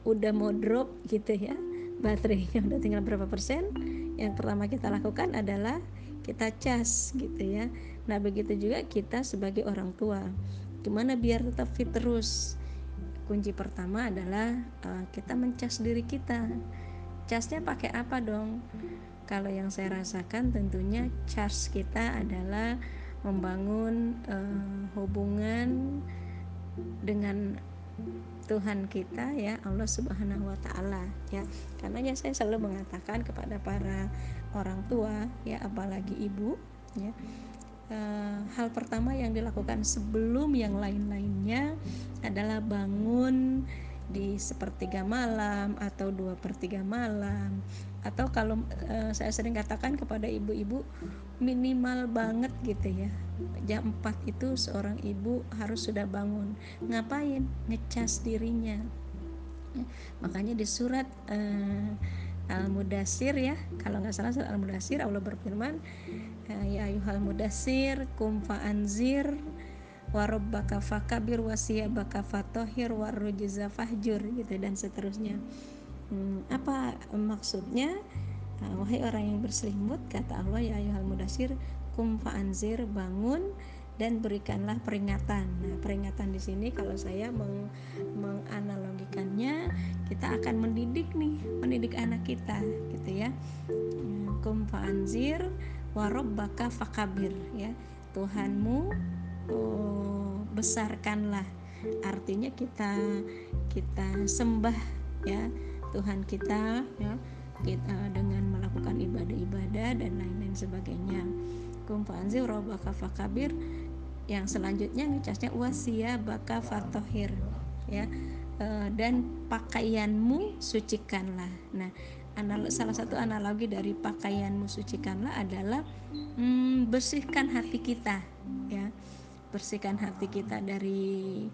D: udah mau drop gitu ya baterainya udah tinggal berapa persen yang pertama kita lakukan adalah kita cas gitu ya. Nah begitu juga kita sebagai orang tua. Gimana biar tetap fit terus kunci pertama adalah uh, kita mencas diri kita casnya pakai apa dong kalau yang saya rasakan tentunya cas kita adalah membangun uh, hubungan dengan Tuhan kita ya Allah Subhanahu wa taala ya. Karena ya saya selalu mengatakan kepada para orang tua ya apalagi ibu ya e, hal pertama yang dilakukan sebelum yang lain-lainnya adalah bangun di sepertiga malam atau dua pertiga malam. Atau kalau e, saya sering katakan kepada ibu-ibu minimal banget gitu ya. Jam 4 itu seorang ibu harus sudah bangun. Ngapain? Ngecas dirinya. Ya, makanya di surat e, Al-Mudasir ya. Kalau nggak salah surat Al-Mudasir Allah berfirman ya ayuhal mudasir kum anzir warabbaka fakabir wasiyabaka fatohir warujza fahjur gitu dan seterusnya. Hmm, apa maksudnya? Uh, wahai orang yang berselimut kata Allah ya ayuhal mudasir kum anzir bangun dan berikanlah peringatan. Nah, peringatan di sini kalau saya meng menganalogikannya kita akan mendidik nih, mendidik anak kita gitu ya. Kum anzir warabbaka fakabir ya. Tuhanmu oh, besarkanlah. Artinya kita kita sembah ya. Tuhan kita ya kita dengan melakukan ibadah-ibadah dan lain-lain sebagainya. Kumpanzi robaka fakabir yang selanjutnya ngecasnya wasia baka fatohir ya. E, dan pakaianmu sucikanlah. Nah anal salah satu analogi dari pakaianmu sucikanlah adalah hmm, bersihkan hati kita ya. Bersihkan hati kita dari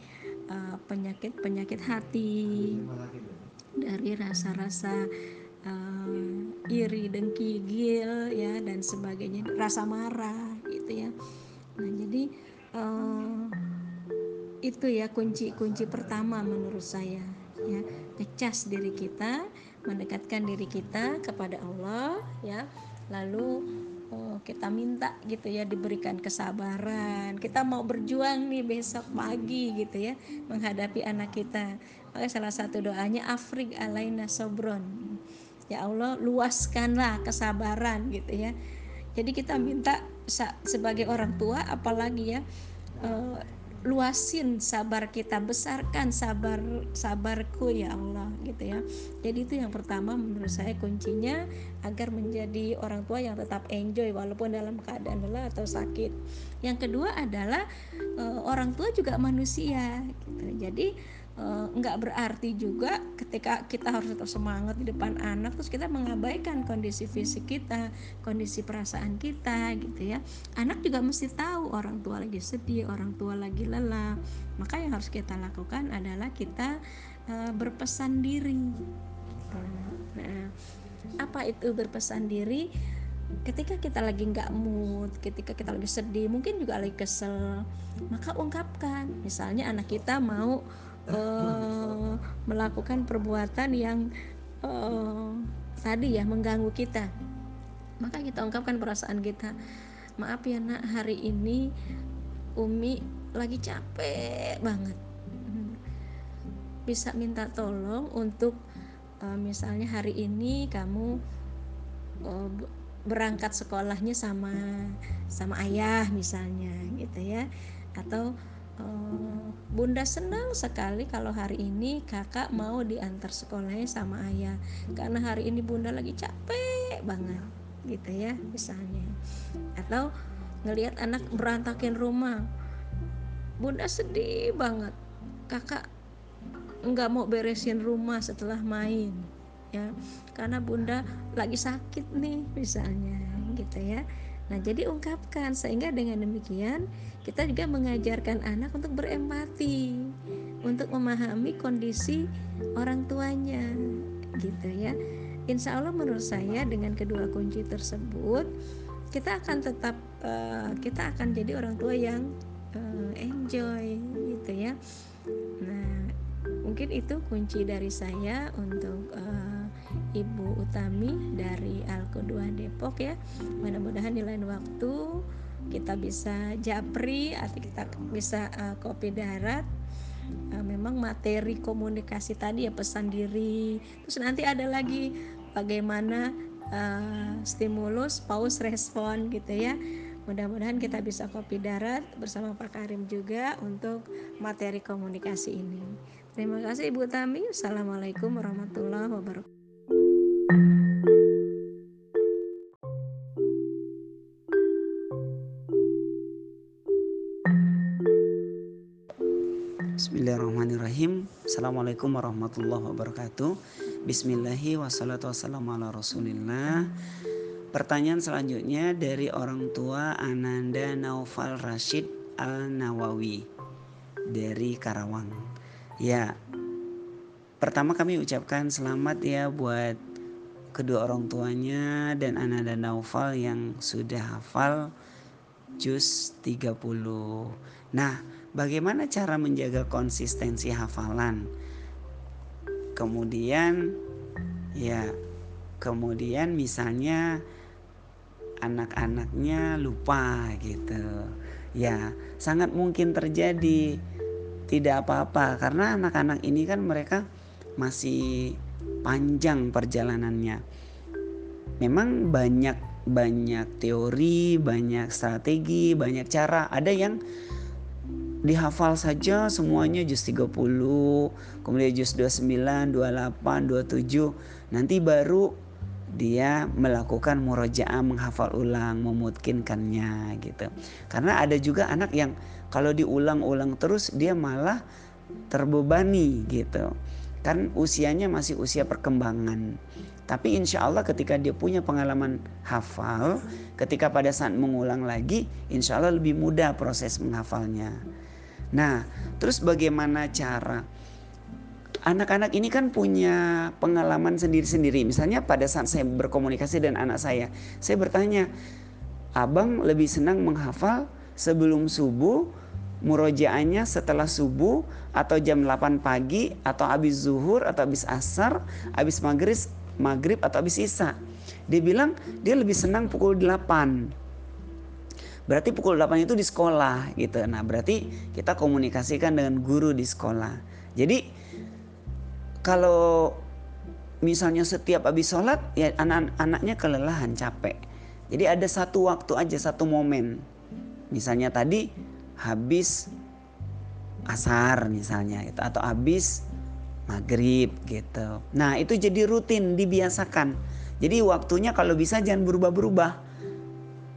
D: uh, penyakit penyakit hati dari rasa-rasa uh, iri dengki gil ya dan sebagainya rasa marah gitu ya. Nah jadi uh, itu ya kunci-kunci pertama menurut saya ya. Ngecas diri kita mendekatkan diri kita kepada Allah ya. Lalu oh, kita minta gitu ya diberikan kesabaran. Kita mau berjuang nih besok pagi gitu ya menghadapi anak kita. Maka salah satu doanya afrik alaina sobron ya Allah luaskanlah kesabaran gitu ya. Jadi kita minta sebagai orang tua apalagi ya uh, luasin sabar kita besarkan sabar sabarku ya Allah gitu ya. Jadi itu yang pertama menurut saya kuncinya agar menjadi orang tua yang tetap enjoy walaupun dalam keadaan lelah atau sakit. Yang kedua adalah uh, orang tua juga manusia gitu. Jadi Eh, nggak berarti juga ketika kita harus tetap semangat di depan anak terus kita mengabaikan kondisi fisik kita kondisi perasaan kita gitu ya. Anak juga mesti tahu orang tua lagi sedih orang tua lagi lelah. Maka yang harus kita lakukan adalah kita uh, berpesan diri. Nah apa itu berpesan diri? Ketika kita lagi nggak mood, ketika kita lagi sedih, mungkin juga lagi kesel, maka ungkapkan. Misalnya anak kita mau uh, melakukan perbuatan yang uh, tadi ya mengganggu kita. Maka kita ungkapkan perasaan kita maaf ya nak hari ini Umi lagi capek banget. Bisa minta tolong untuk uh, misalnya hari ini kamu uh, berangkat sekolahnya sama sama ayah misalnya gitu ya. Atau Oh, bunda senang sekali kalau hari ini kakak mau diantar sekolahnya sama ayah. Karena hari ini bunda lagi capek banget gitu ya misalnya. Atau ngelihat anak berantakin rumah. Bunda sedih banget. Kakak nggak mau beresin rumah setelah main ya. Karena bunda lagi sakit nih misalnya gitu ya Nah, jadi ungkapkan sehingga dengan demikian kita juga mengajarkan anak untuk berempati, untuk memahami kondisi orang tuanya, gitu ya. Insya Allah menurut saya dengan kedua kunci tersebut kita akan tetap uh, kita akan jadi orang tua yang uh, enjoy, gitu ya. Nah, mungkin itu kunci dari saya untuk uh, Ibu Utami dari Alko 2 Depok ya. Mudah-mudahan di lain waktu kita bisa japri atau kita bisa uh, kopi darat. Uh, memang materi komunikasi tadi ya pesan diri. Terus nanti ada lagi bagaimana uh, stimulus pause respon gitu ya. Mudah-mudahan kita bisa kopi darat bersama Pak Karim juga untuk materi komunikasi ini. Terima kasih Ibu Tami Assalamualaikum warahmatullahi wabarakatuh
C: Bismillahirrahmanirrahim. Assalamualaikum warahmatullahi wabarakatuh. Bismillahi wassalatu wassalamu ala rasulillah. Pertanyaan selanjutnya dari orang tua Ananda Naufal Rashid Al-Nawawi Dari Karawang. Ya Pertama kami ucapkan selamat ya buat kedua orang tuanya dan Ananda Naufal yang sudah hafal juz 30 Nah bagaimana cara menjaga konsistensi hafalan? Kemudian ya kemudian misalnya anak-anaknya lupa gitu. Ya sangat mungkin terjadi. Tidak apa-apa karena anak-anak ini kan mereka masih panjang perjalanannya. Memang banyak banyak teori, banyak strategi, banyak cara. Ada yang dihafal saja semuanya juz 30, kemudian juz 29, 28, 27. Nanti baru dia melakukan murojaah menghafal ulang, memutkinkannya gitu. Karena ada juga anak yang kalau diulang-ulang terus dia malah terbebani gitu. Kan usianya masih usia perkembangan. Tapi insya Allah ketika dia punya pengalaman hafal, ketika pada saat mengulang lagi, insya Allah lebih mudah proses menghafalnya. Nah, terus bagaimana cara? Anak-anak ini kan punya pengalaman sendiri-sendiri. Misalnya pada saat saya berkomunikasi dengan anak saya, saya bertanya, "Abang lebih senang menghafal sebelum subuh, murojaannya setelah subuh atau jam 8 pagi atau habis zuhur atau habis asar, habis maghrib, maghrib atau habis isya?" Dia bilang dia lebih senang pukul 8 Berarti pukul 8 itu di sekolah gitu. Nah, berarti kita komunikasikan dengan guru di sekolah. Jadi kalau misalnya setiap habis sholat ya anak-anaknya kelelahan capek. Jadi ada satu waktu aja satu momen. Misalnya tadi habis asar misalnya gitu atau habis maghrib gitu. Nah itu jadi rutin dibiasakan. Jadi waktunya kalau bisa jangan berubah-berubah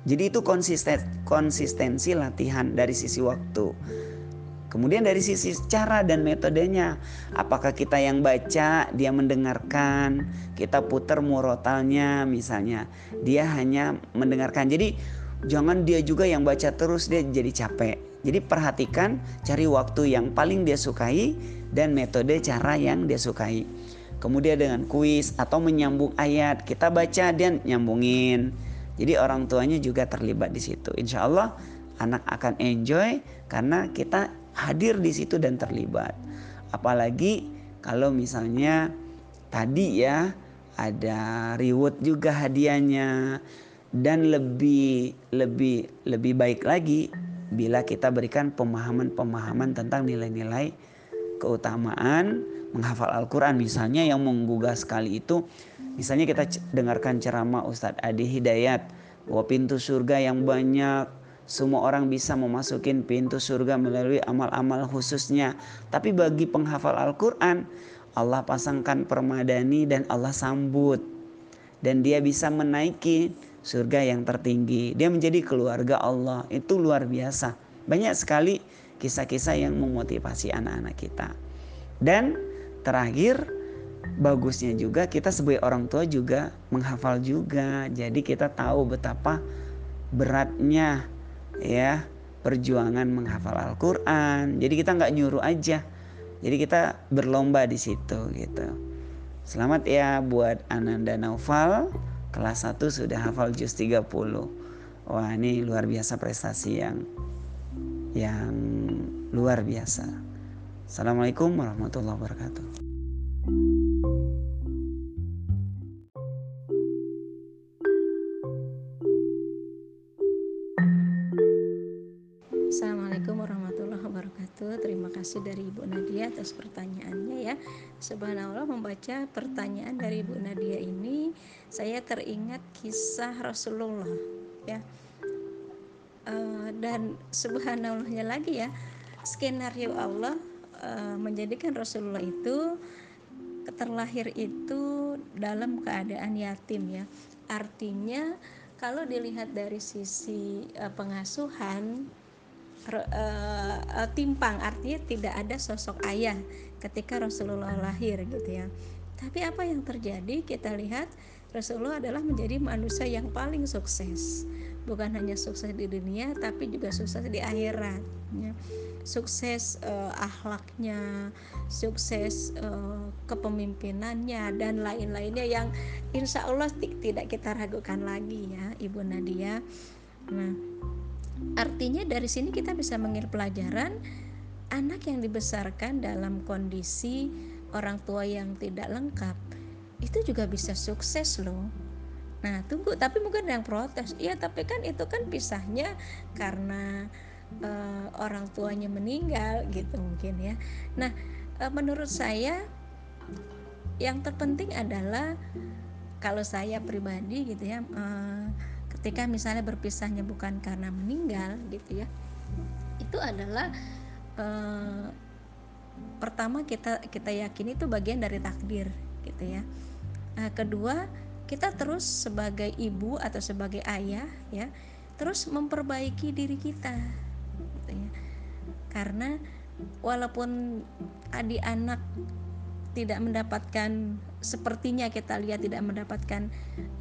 C: jadi itu konsisten, konsistensi latihan dari sisi waktu. Kemudian dari sisi cara dan metodenya, apakah kita yang baca, dia mendengarkan, kita putar murotalnya misalnya, dia hanya mendengarkan. Jadi jangan dia juga yang baca terus dia jadi capek. Jadi perhatikan, cari waktu yang paling dia sukai dan metode cara yang dia sukai. Kemudian dengan kuis atau menyambung ayat, kita baca dan nyambungin jadi orang tuanya juga terlibat di situ. Insya Allah anak akan enjoy karena kita hadir di situ dan terlibat. Apalagi kalau misalnya tadi ya ada reward juga hadiahnya dan lebih lebih lebih baik lagi bila kita berikan pemahaman-pemahaman tentang nilai-nilai keutamaan menghafal Al-Quran misalnya yang menggugah sekali itu Misalnya kita dengarkan ceramah Ustadz Adi Hidayat bahwa pintu surga yang banyak semua orang bisa memasukin pintu surga melalui amal-amal khususnya. Tapi bagi penghafal Al-Quran, Allah pasangkan permadani dan Allah sambut. Dan dia bisa menaiki surga yang tertinggi. Dia menjadi keluarga Allah. Itu luar biasa. Banyak sekali kisah-kisah yang memotivasi anak-anak kita. Dan terakhir, bagusnya juga kita sebagai orang tua juga menghafal juga. Jadi kita tahu betapa beratnya ya perjuangan menghafal Al-Quran. Jadi kita nggak nyuruh aja. Jadi kita berlomba di situ gitu. Selamat ya buat Ananda Naufal kelas 1 sudah hafal juz 30. Wah, ini luar biasa prestasi yang yang luar biasa. Assalamualaikum warahmatullahi wabarakatuh.
D: Kasih dari Ibu Nadia atas pertanyaannya ya. Subhanallah membaca pertanyaan dari Ibu Nadia ini saya teringat kisah Rasulullah ya. Uh, dan subhanallahnya lagi ya skenario Allah uh, menjadikan Rasulullah itu terlahir itu dalam keadaan yatim ya. Artinya kalau dilihat dari sisi uh, pengasuhan uh, timpang. Artinya tidak ada sosok ayah ketika Rasulullah lahir gitu ya. Tapi apa yang terjadi? Kita lihat Rasulullah adalah menjadi manusia yang paling sukses. Bukan hanya sukses di dunia tapi juga sukses di akhirat ya. sukses uh, akhlaknya sukses uh, kepemimpinannya dan lain-lainnya yang insya Allah tidak kita ragukan lagi ya Ibu Nadia. Nah Artinya dari sini kita bisa mengambil pelajaran anak yang dibesarkan dalam kondisi orang tua yang tidak lengkap itu juga bisa sukses loh. Nah, tunggu, tapi mungkin ada yang protes. Iya, tapi kan itu kan pisahnya karena uh, orang tuanya meninggal gitu mungkin ya. Nah, uh, menurut saya yang terpenting adalah kalau saya pribadi gitu ya, uh, ketika misalnya berpisahnya bukan karena meninggal gitu ya itu adalah eh, pertama kita kita yakini itu bagian dari takdir gitu ya. Nah, kedua kita terus sebagai ibu atau sebagai ayah ya terus memperbaiki diri kita gitu ya. Karena walaupun adik anak tidak mendapatkan sepertinya kita lihat tidak mendapatkan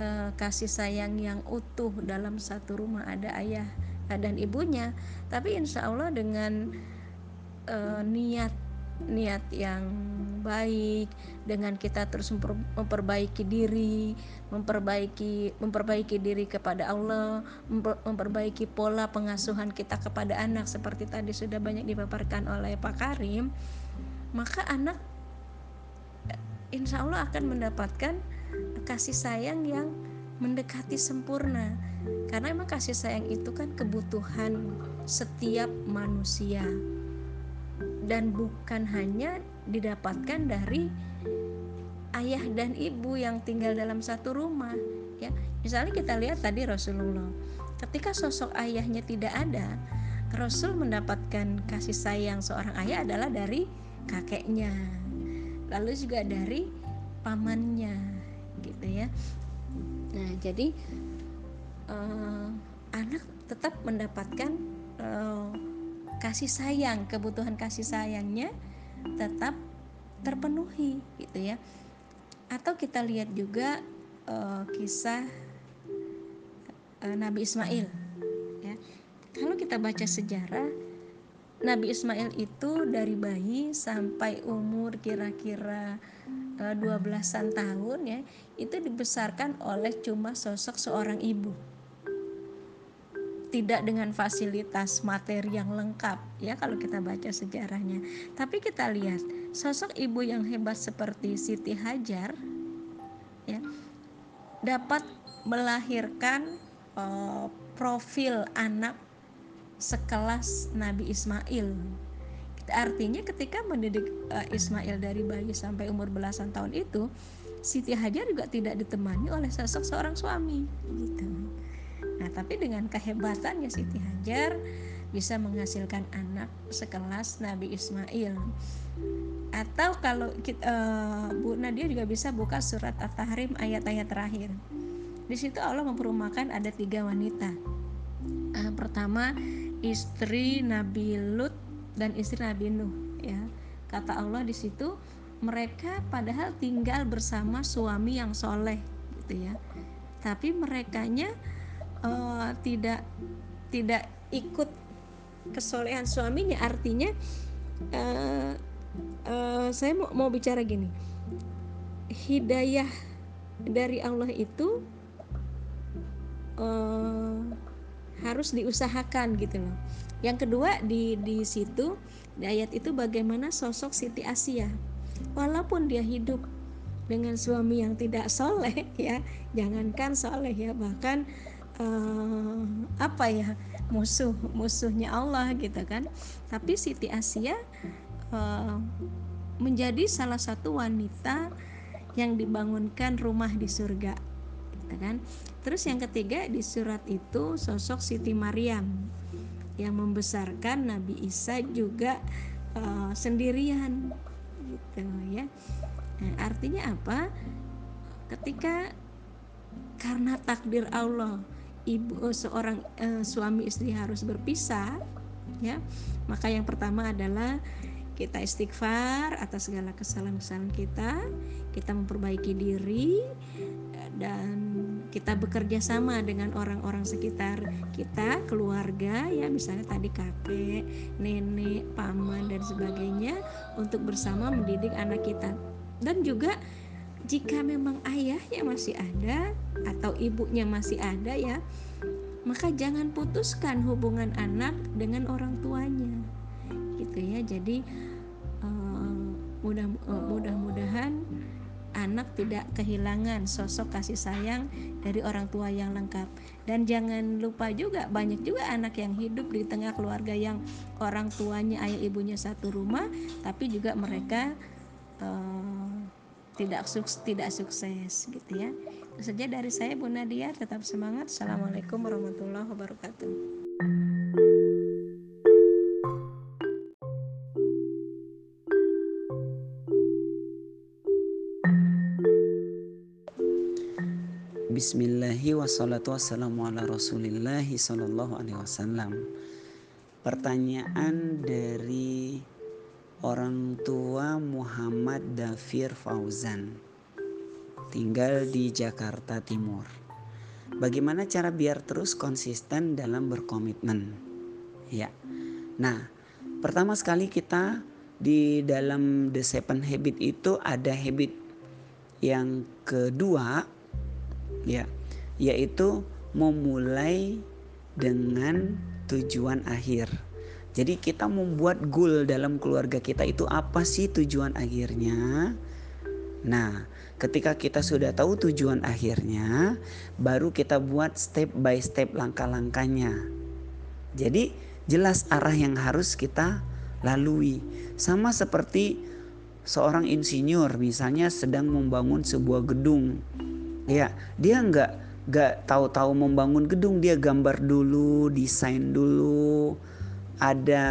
D: uh, kasih sayang yang utuh dalam satu rumah ada ayah dan ibunya. Tapi insya Allah dengan uh, niat niat yang baik dengan kita terus memperbaiki diri memperbaiki memperbaiki diri kepada Allah memperbaiki pola pengasuhan kita kepada anak seperti tadi sudah banyak dipaparkan oleh Pak Karim maka anak insya Allah akan mendapatkan kasih sayang yang mendekati sempurna. Karena emang kasih sayang itu kan kebutuhan setiap manusia. Dan bukan hanya didapatkan dari ayah dan ibu yang tinggal dalam satu rumah ya. Misalnya kita lihat tadi Rasulullah ketika sosok ayahnya tidak ada Rasul mendapatkan kasih sayang seorang ayah adalah dari kakeknya lalu juga dari pamannya gitu ya. Nah jadi uh, anak tetap mendapatkan uh, kasih sayang kebutuhan kasih sayangnya tetap terpenuhi gitu ya. Atau kita lihat juga uh, kisah uh, Nabi Ismail ya. Kalau kita baca sejarah Nabi Ismail itu dari bayi sampai umur kira-kira uh, 12-an tahun ya itu dibesarkan oleh cuma sosok seorang ibu tidak dengan fasilitas materi yang lengkap ya kalau kita baca sejarahnya. Tapi kita lihat sosok ibu yang hebat seperti Siti Hajar ya dapat melahirkan uh, profil anak sekelas Nabi Ismail. Artinya ketika mendidik uh, Ismail dari bayi sampai umur belasan tahun itu, Siti Hajar juga tidak ditemani oleh sosok seorang suami gitu. Nah, tapi dengan kehebatannya Siti Hajar bisa menghasilkan anak sekelas Nabi Ismail. Atau kalau kita, uh, Bu Nadia juga bisa buka surat At-Tahrim ayat-ayat terakhir. Di situ Allah memperumakan ada tiga wanita. Uh, pertama istri Nabi Lut dan istri Nabi Nuh. Ya, kata Allah di situ mereka padahal tinggal bersama suami yang soleh, gitu ya. Tapi merekanya uh, tidak tidak ikut kesolehan suaminya artinya uh, uh, saya mau, mau bicara gini hidayah dari Allah itu uh, harus diusahakan gitu loh. Yang kedua di di situ di ayat itu bagaimana sosok Siti Asia. Walaupun dia hidup dengan suami yang tidak soleh ya jangankan soleh ya bahkan uh, apa ya musuh musuhnya Allah gitu kan. Tapi Siti Asia uh, menjadi salah satu wanita yang dibangunkan rumah di surga gitu kan. Terus yang ketiga di surat itu sosok Siti Maryam yang membesarkan Nabi Isa juga uh, sendirian gitu ya. Nah, artinya apa? Ketika karena takdir Allah ibu eh, seorang uh, suami istri harus berpisah ya maka yang pertama adalah kita istighfar atas segala kesalahan-kesalahan kita. Kita memperbaiki diri eh, dan kita bekerja sama dengan orang-orang sekitar kita keluarga ya misalnya tadi kakek nenek paman dan sebagainya untuk bersama mendidik anak kita. Dan juga jika memang ayahnya masih ada atau ibunya masih ada ya maka jangan putuskan hubungan anak dengan orang tuanya. Gitu ya jadi mudah uh, mudah-mudahan anak tidak kehilangan sosok kasih sayang dari orang tua yang lengkap. Dan jangan lupa juga banyak juga anak yang hidup di tengah keluarga yang orang tuanya ayah ibunya satu rumah tapi juga mereka uh, tidak sukses tidak sukses gitu ya. Itu saja dari saya Bu Nadia. Tetap semangat. Assalamualaikum warahmatullahi wabarakatuh
C: Bismillahi wassalatu wassalamu ala rasulillahi sallallahu alaihi wasallam. Pertanyaan dari orang tua Muhammad Dafir Fauzan. Tinggal di Jakarta Timur. Bagaimana cara biar terus konsisten dalam berkomitmen? Ya, nah pertama sekali kita di dalam The Seven Habit itu ada habit yang kedua ya yaitu memulai dengan tujuan akhir. Jadi kita membuat goal dalam keluarga kita itu apa sih tujuan akhirnya? Nah, ketika kita sudah tahu tujuan akhirnya, baru kita buat step by step langkah-langkahnya. Jadi jelas arah yang harus kita lalui. Sama seperti seorang insinyur misalnya sedang membangun sebuah gedung ya dia nggak nggak tahu-tahu membangun gedung. Dia gambar dulu desain dulu ada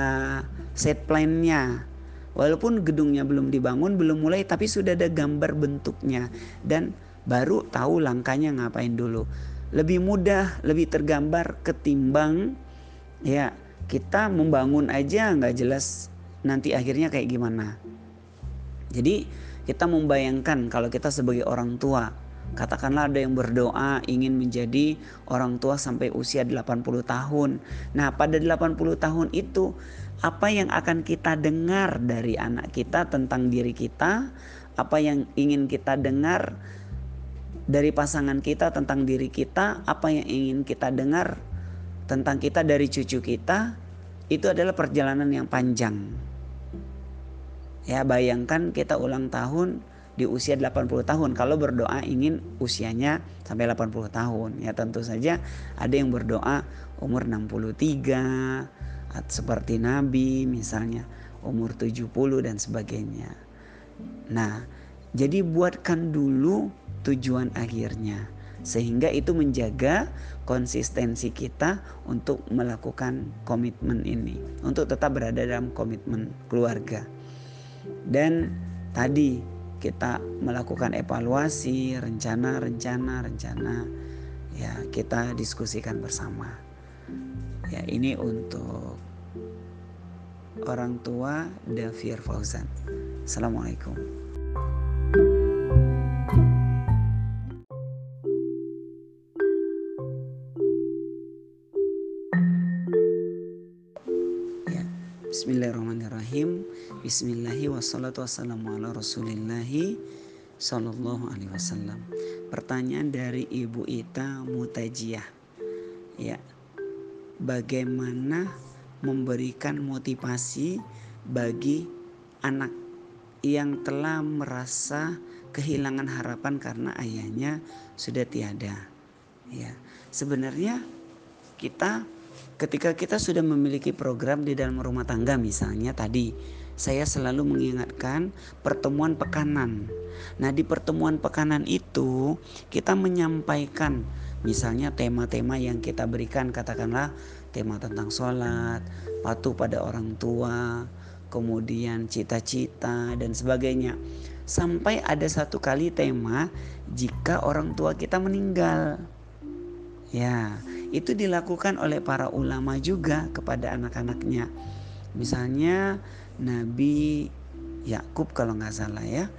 C: set plan-nya. Walaupun gedungnya belum dibangun belum mulai tapi sudah ada gambar bentuknya. Dan baru tahu langkahnya ngapain dulu. Lebih mudah lebih tergambar ketimbang ya kita membangun aja nggak jelas nanti akhirnya kayak gimana. Jadi kita membayangkan kalau kita sebagai orang tua Katakanlah ada yang berdoa ingin menjadi orang tua sampai usia 80 tahun. Nah, pada 80 tahun itu apa yang akan kita dengar dari anak kita tentang diri kita? Apa yang ingin kita dengar dari pasangan kita tentang diri kita? Apa yang ingin kita dengar tentang kita dari cucu kita? Itu adalah perjalanan yang panjang. Ya, bayangkan kita ulang tahun di usia 80 tahun. Kalau berdoa ingin usianya sampai 80 tahun. Ya tentu saja ada yang berdoa umur 63 seperti Nabi misalnya umur 70 dan sebagainya. Nah jadi buatkan dulu tujuan akhirnya sehingga itu menjaga konsistensi kita untuk melakukan komitmen ini untuk tetap berada dalam komitmen keluarga. Dan tadi kita melakukan evaluasi rencana rencana rencana. Ya kita diskusikan bersama. Ya ini untuk orang tua Davir Fauzan. Assalamualaikum Bismillahi wassalatu wassalamu ala rasulillahi Sallallahu alaihi wasallam. Pertanyaan dari Ibu Ita Mutajiyah. Ya Bagaimana memberikan motivasi bagi anak yang telah merasa kehilangan harapan karena ayahnya sudah tiada? Ya sebenarnya kita ketika kita sudah memiliki program di dalam rumah tangga misalnya tadi saya selalu mengingatkan pertemuan pekanan. Nah, di pertemuan pekanan itu kita menyampaikan misalnya tema-tema yang kita berikan katakanlah tema tentang sholat, patuh pada orang tua, kemudian cita-cita dan sebagainya. Sampai ada satu kali tema jika orang tua kita meninggal. Ya, itu dilakukan oleh para ulama juga kepada anak-anaknya. Misalnya Nabi Yakub kalau nggak salah ya.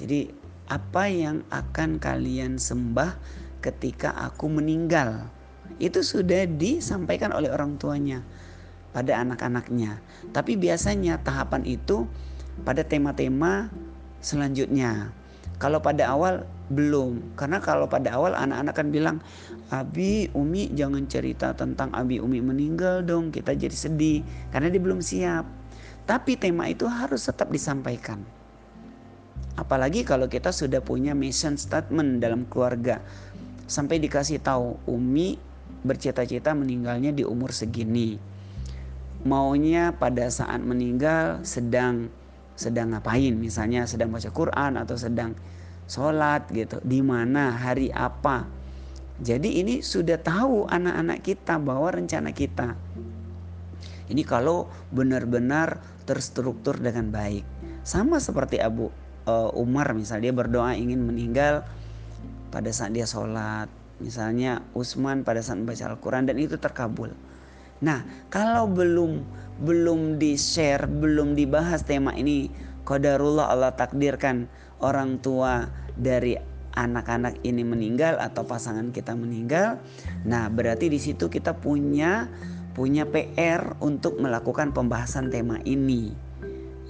C: Jadi apa yang akan kalian sembah ketika aku meninggal? Itu sudah disampaikan oleh orang tuanya pada anak-anaknya. Tapi biasanya tahapan itu pada tema-tema selanjutnya. Kalau pada awal belum, karena kalau pada awal anak-anak kan bilang, Abi, Umi jangan cerita tentang Abi Umi meninggal dong, kita jadi sedih karena dia belum siap. Tapi tema itu harus tetap disampaikan. Apalagi kalau kita sudah punya mission statement dalam keluarga. Sampai dikasih tahu Umi bercita-cita meninggalnya di umur segini. Maunya pada saat meninggal sedang sedang ngapain misalnya sedang baca Quran atau sedang sholat gitu di mana hari apa jadi ini sudah tahu anak-anak kita bahwa rencana kita ini kalau benar-benar terstruktur dengan baik. Sama seperti Abu uh, Umar misalnya dia berdoa ingin meninggal pada saat dia sholat. Misalnya Utsman pada saat membaca Al-Quran dan itu terkabul. Nah kalau belum belum di share belum dibahas tema ini qadarullah Allah takdirkan orang tua dari anak-anak ini meninggal atau pasangan kita meninggal, nah berarti di situ kita punya punya PR untuk melakukan pembahasan tema ini.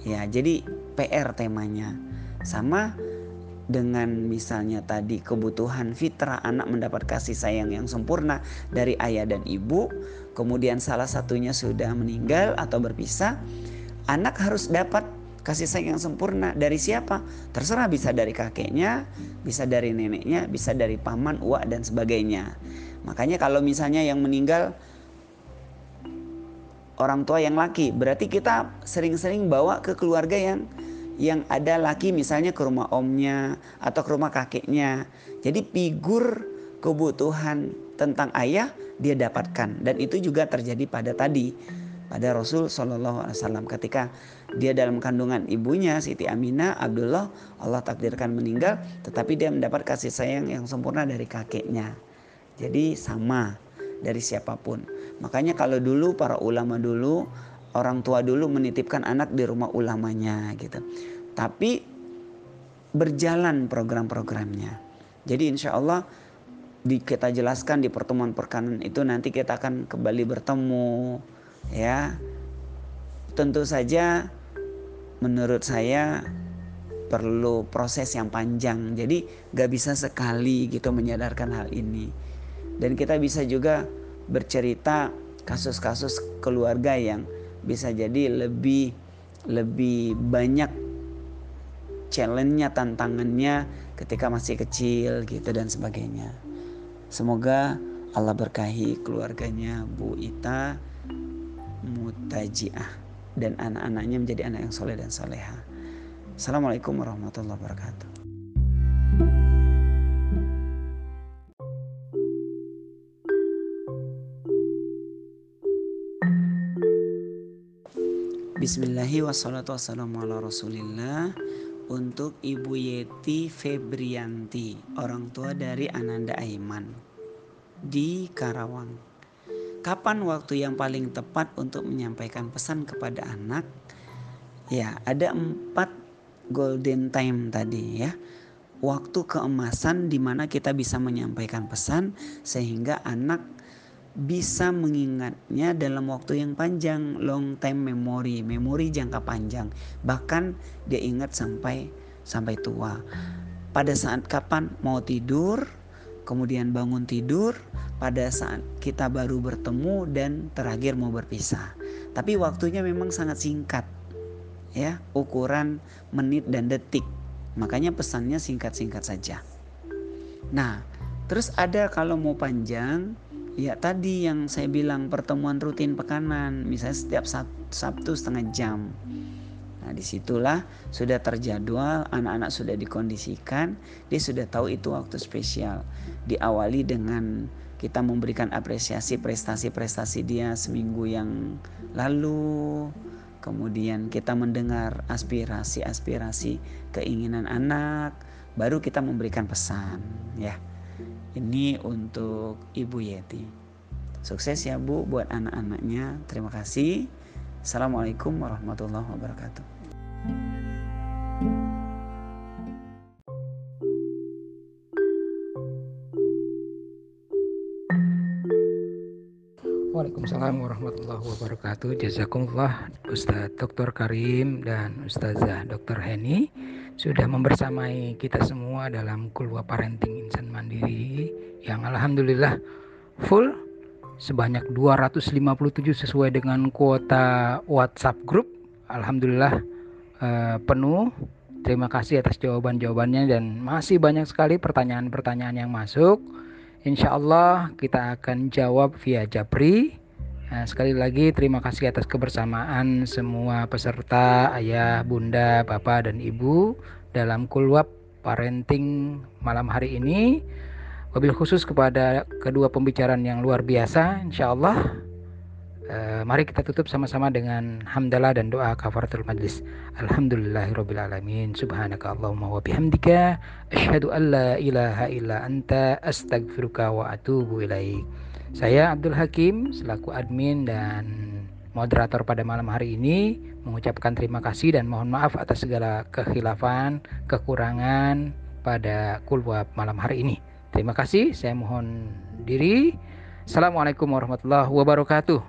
C: Ya, jadi PR temanya. Sama dengan misalnya tadi kebutuhan fitrah anak mendapat kasih sayang yang sempurna dari ayah dan ibu, kemudian salah satunya sudah meninggal atau berpisah, anak harus dapat kasih sayang yang sempurna dari siapa? Terserah bisa dari kakeknya, bisa dari neneknya, bisa dari paman, uak dan sebagainya. Makanya kalau misalnya yang meninggal orang tua yang laki, berarti kita sering-sering bawa ke keluarga yang yang ada laki misalnya ke rumah omnya atau ke rumah kakeknya. Jadi figur kebutuhan tentang ayah dia dapatkan. Dan itu juga terjadi pada tadi pada Rasul Shallallahu Alaihi Wasallam. Ketika dia dalam kandungan ibunya Siti Aminah Abdullah Allah takdirkan meninggal tetapi dia mendapat kasih sayang yang sempurna dari kakeknya. Jadi sama dari siapa pun. Makanya kalau dulu para ulama dulu orang tua dulu menitipkan anak di rumah ulamanya gitu. Tapi berjalan program-programnya. Jadi insya Allah di, kita jelaskan di pertemuan perkanan itu nanti kita akan kembali bertemu ya. Tentu saja menurut saya perlu proses yang panjang. Jadi gak bisa sekali gitu menyadarkan hal ini dan kita bisa juga bercerita kasus-kasus keluarga yang bisa jadi lebih lebih banyak challenge-nya tantangannya ketika masih kecil gitu dan sebagainya semoga Allah berkahi keluarganya Bu Ita mutajiah dan anak-anaknya menjadi anak yang soleh dan soleha. Assalamualaikum warahmatullahi wabarakatuh. Bismillahi wassalatu wassalamu ala Untuk Ibu Yeti Febrianti Orang tua dari Ananda Aiman Di Karawang Kapan waktu yang paling tepat untuk menyampaikan pesan kepada anak? Ya, ada empat golden time tadi ya. Waktu keemasan di mana kita bisa menyampaikan pesan sehingga anak bisa mengingatnya dalam waktu yang panjang, long time memory, memori jangka panjang. Bahkan dia ingat sampai sampai tua. Pada saat kapan mau tidur, kemudian bangun tidur, pada saat kita baru bertemu dan terakhir mau berpisah. Tapi waktunya memang sangat singkat. Ya, ukuran menit dan detik. Makanya pesannya singkat-singkat saja. Nah, terus ada kalau mau panjang, ya tadi yang saya bilang pertemuan rutin pekanan, misalnya setiap Sabtu setengah jam. Nah di situlah sudah terjadwal, anak-anak sudah dikondisikan, dia sudah tahu itu waktu spesial. Diawali dengan kita memberikan apresiasi prestasi-prestasi dia seminggu yang lalu kemudian kita mendengar aspirasi-aspirasi keinginan anak baru kita memberikan pesan ya ini untuk Ibu Yeti sukses ya Bu buat anak-anaknya terima kasih Assalamualaikum warahmatullahi wabarakatuh
B: Waalaikumsalam warahmatullahi wabarakatuh. Jazakumullah Ustadz Dr. Karim dan Ustazah Dr. Heni sudah membersamai kita semua dalam Kulwa Parenting Insan Mandiri yang alhamdulillah full sebanyak 257 sesuai dengan kuota WhatsApp grup. Alhamdulillah eh, penuh. Terima kasih atas jawaban-jawabannya dan masih banyak sekali pertanyaan-pertanyaan yang masuk. Insya Allah kita akan jawab via Japri. Nah, sekali lagi terima kasih atas kebersamaan semua peserta, ayah, bunda, bapak, dan ibu dalam kulwab parenting malam hari ini. Wabil khusus kepada kedua pembicaraan yang luar biasa, insya Allah. Uh, mari kita tutup sama-sama dengan hamdalah dan doa kafaratul majlis. Alhamdulillahirobbilalamin. Subhanaka Allahumma wa bihamdika an la ilaha illa anta astaghfiruka wa atubu ilaik. Saya Abdul Hakim selaku admin dan moderator pada malam hari ini mengucapkan terima kasih dan mohon maaf atas segala kekhilafan, kekurangan pada kulwab malam hari ini. Terima kasih, saya mohon diri. Assalamualaikum warahmatullahi wabarakatuh.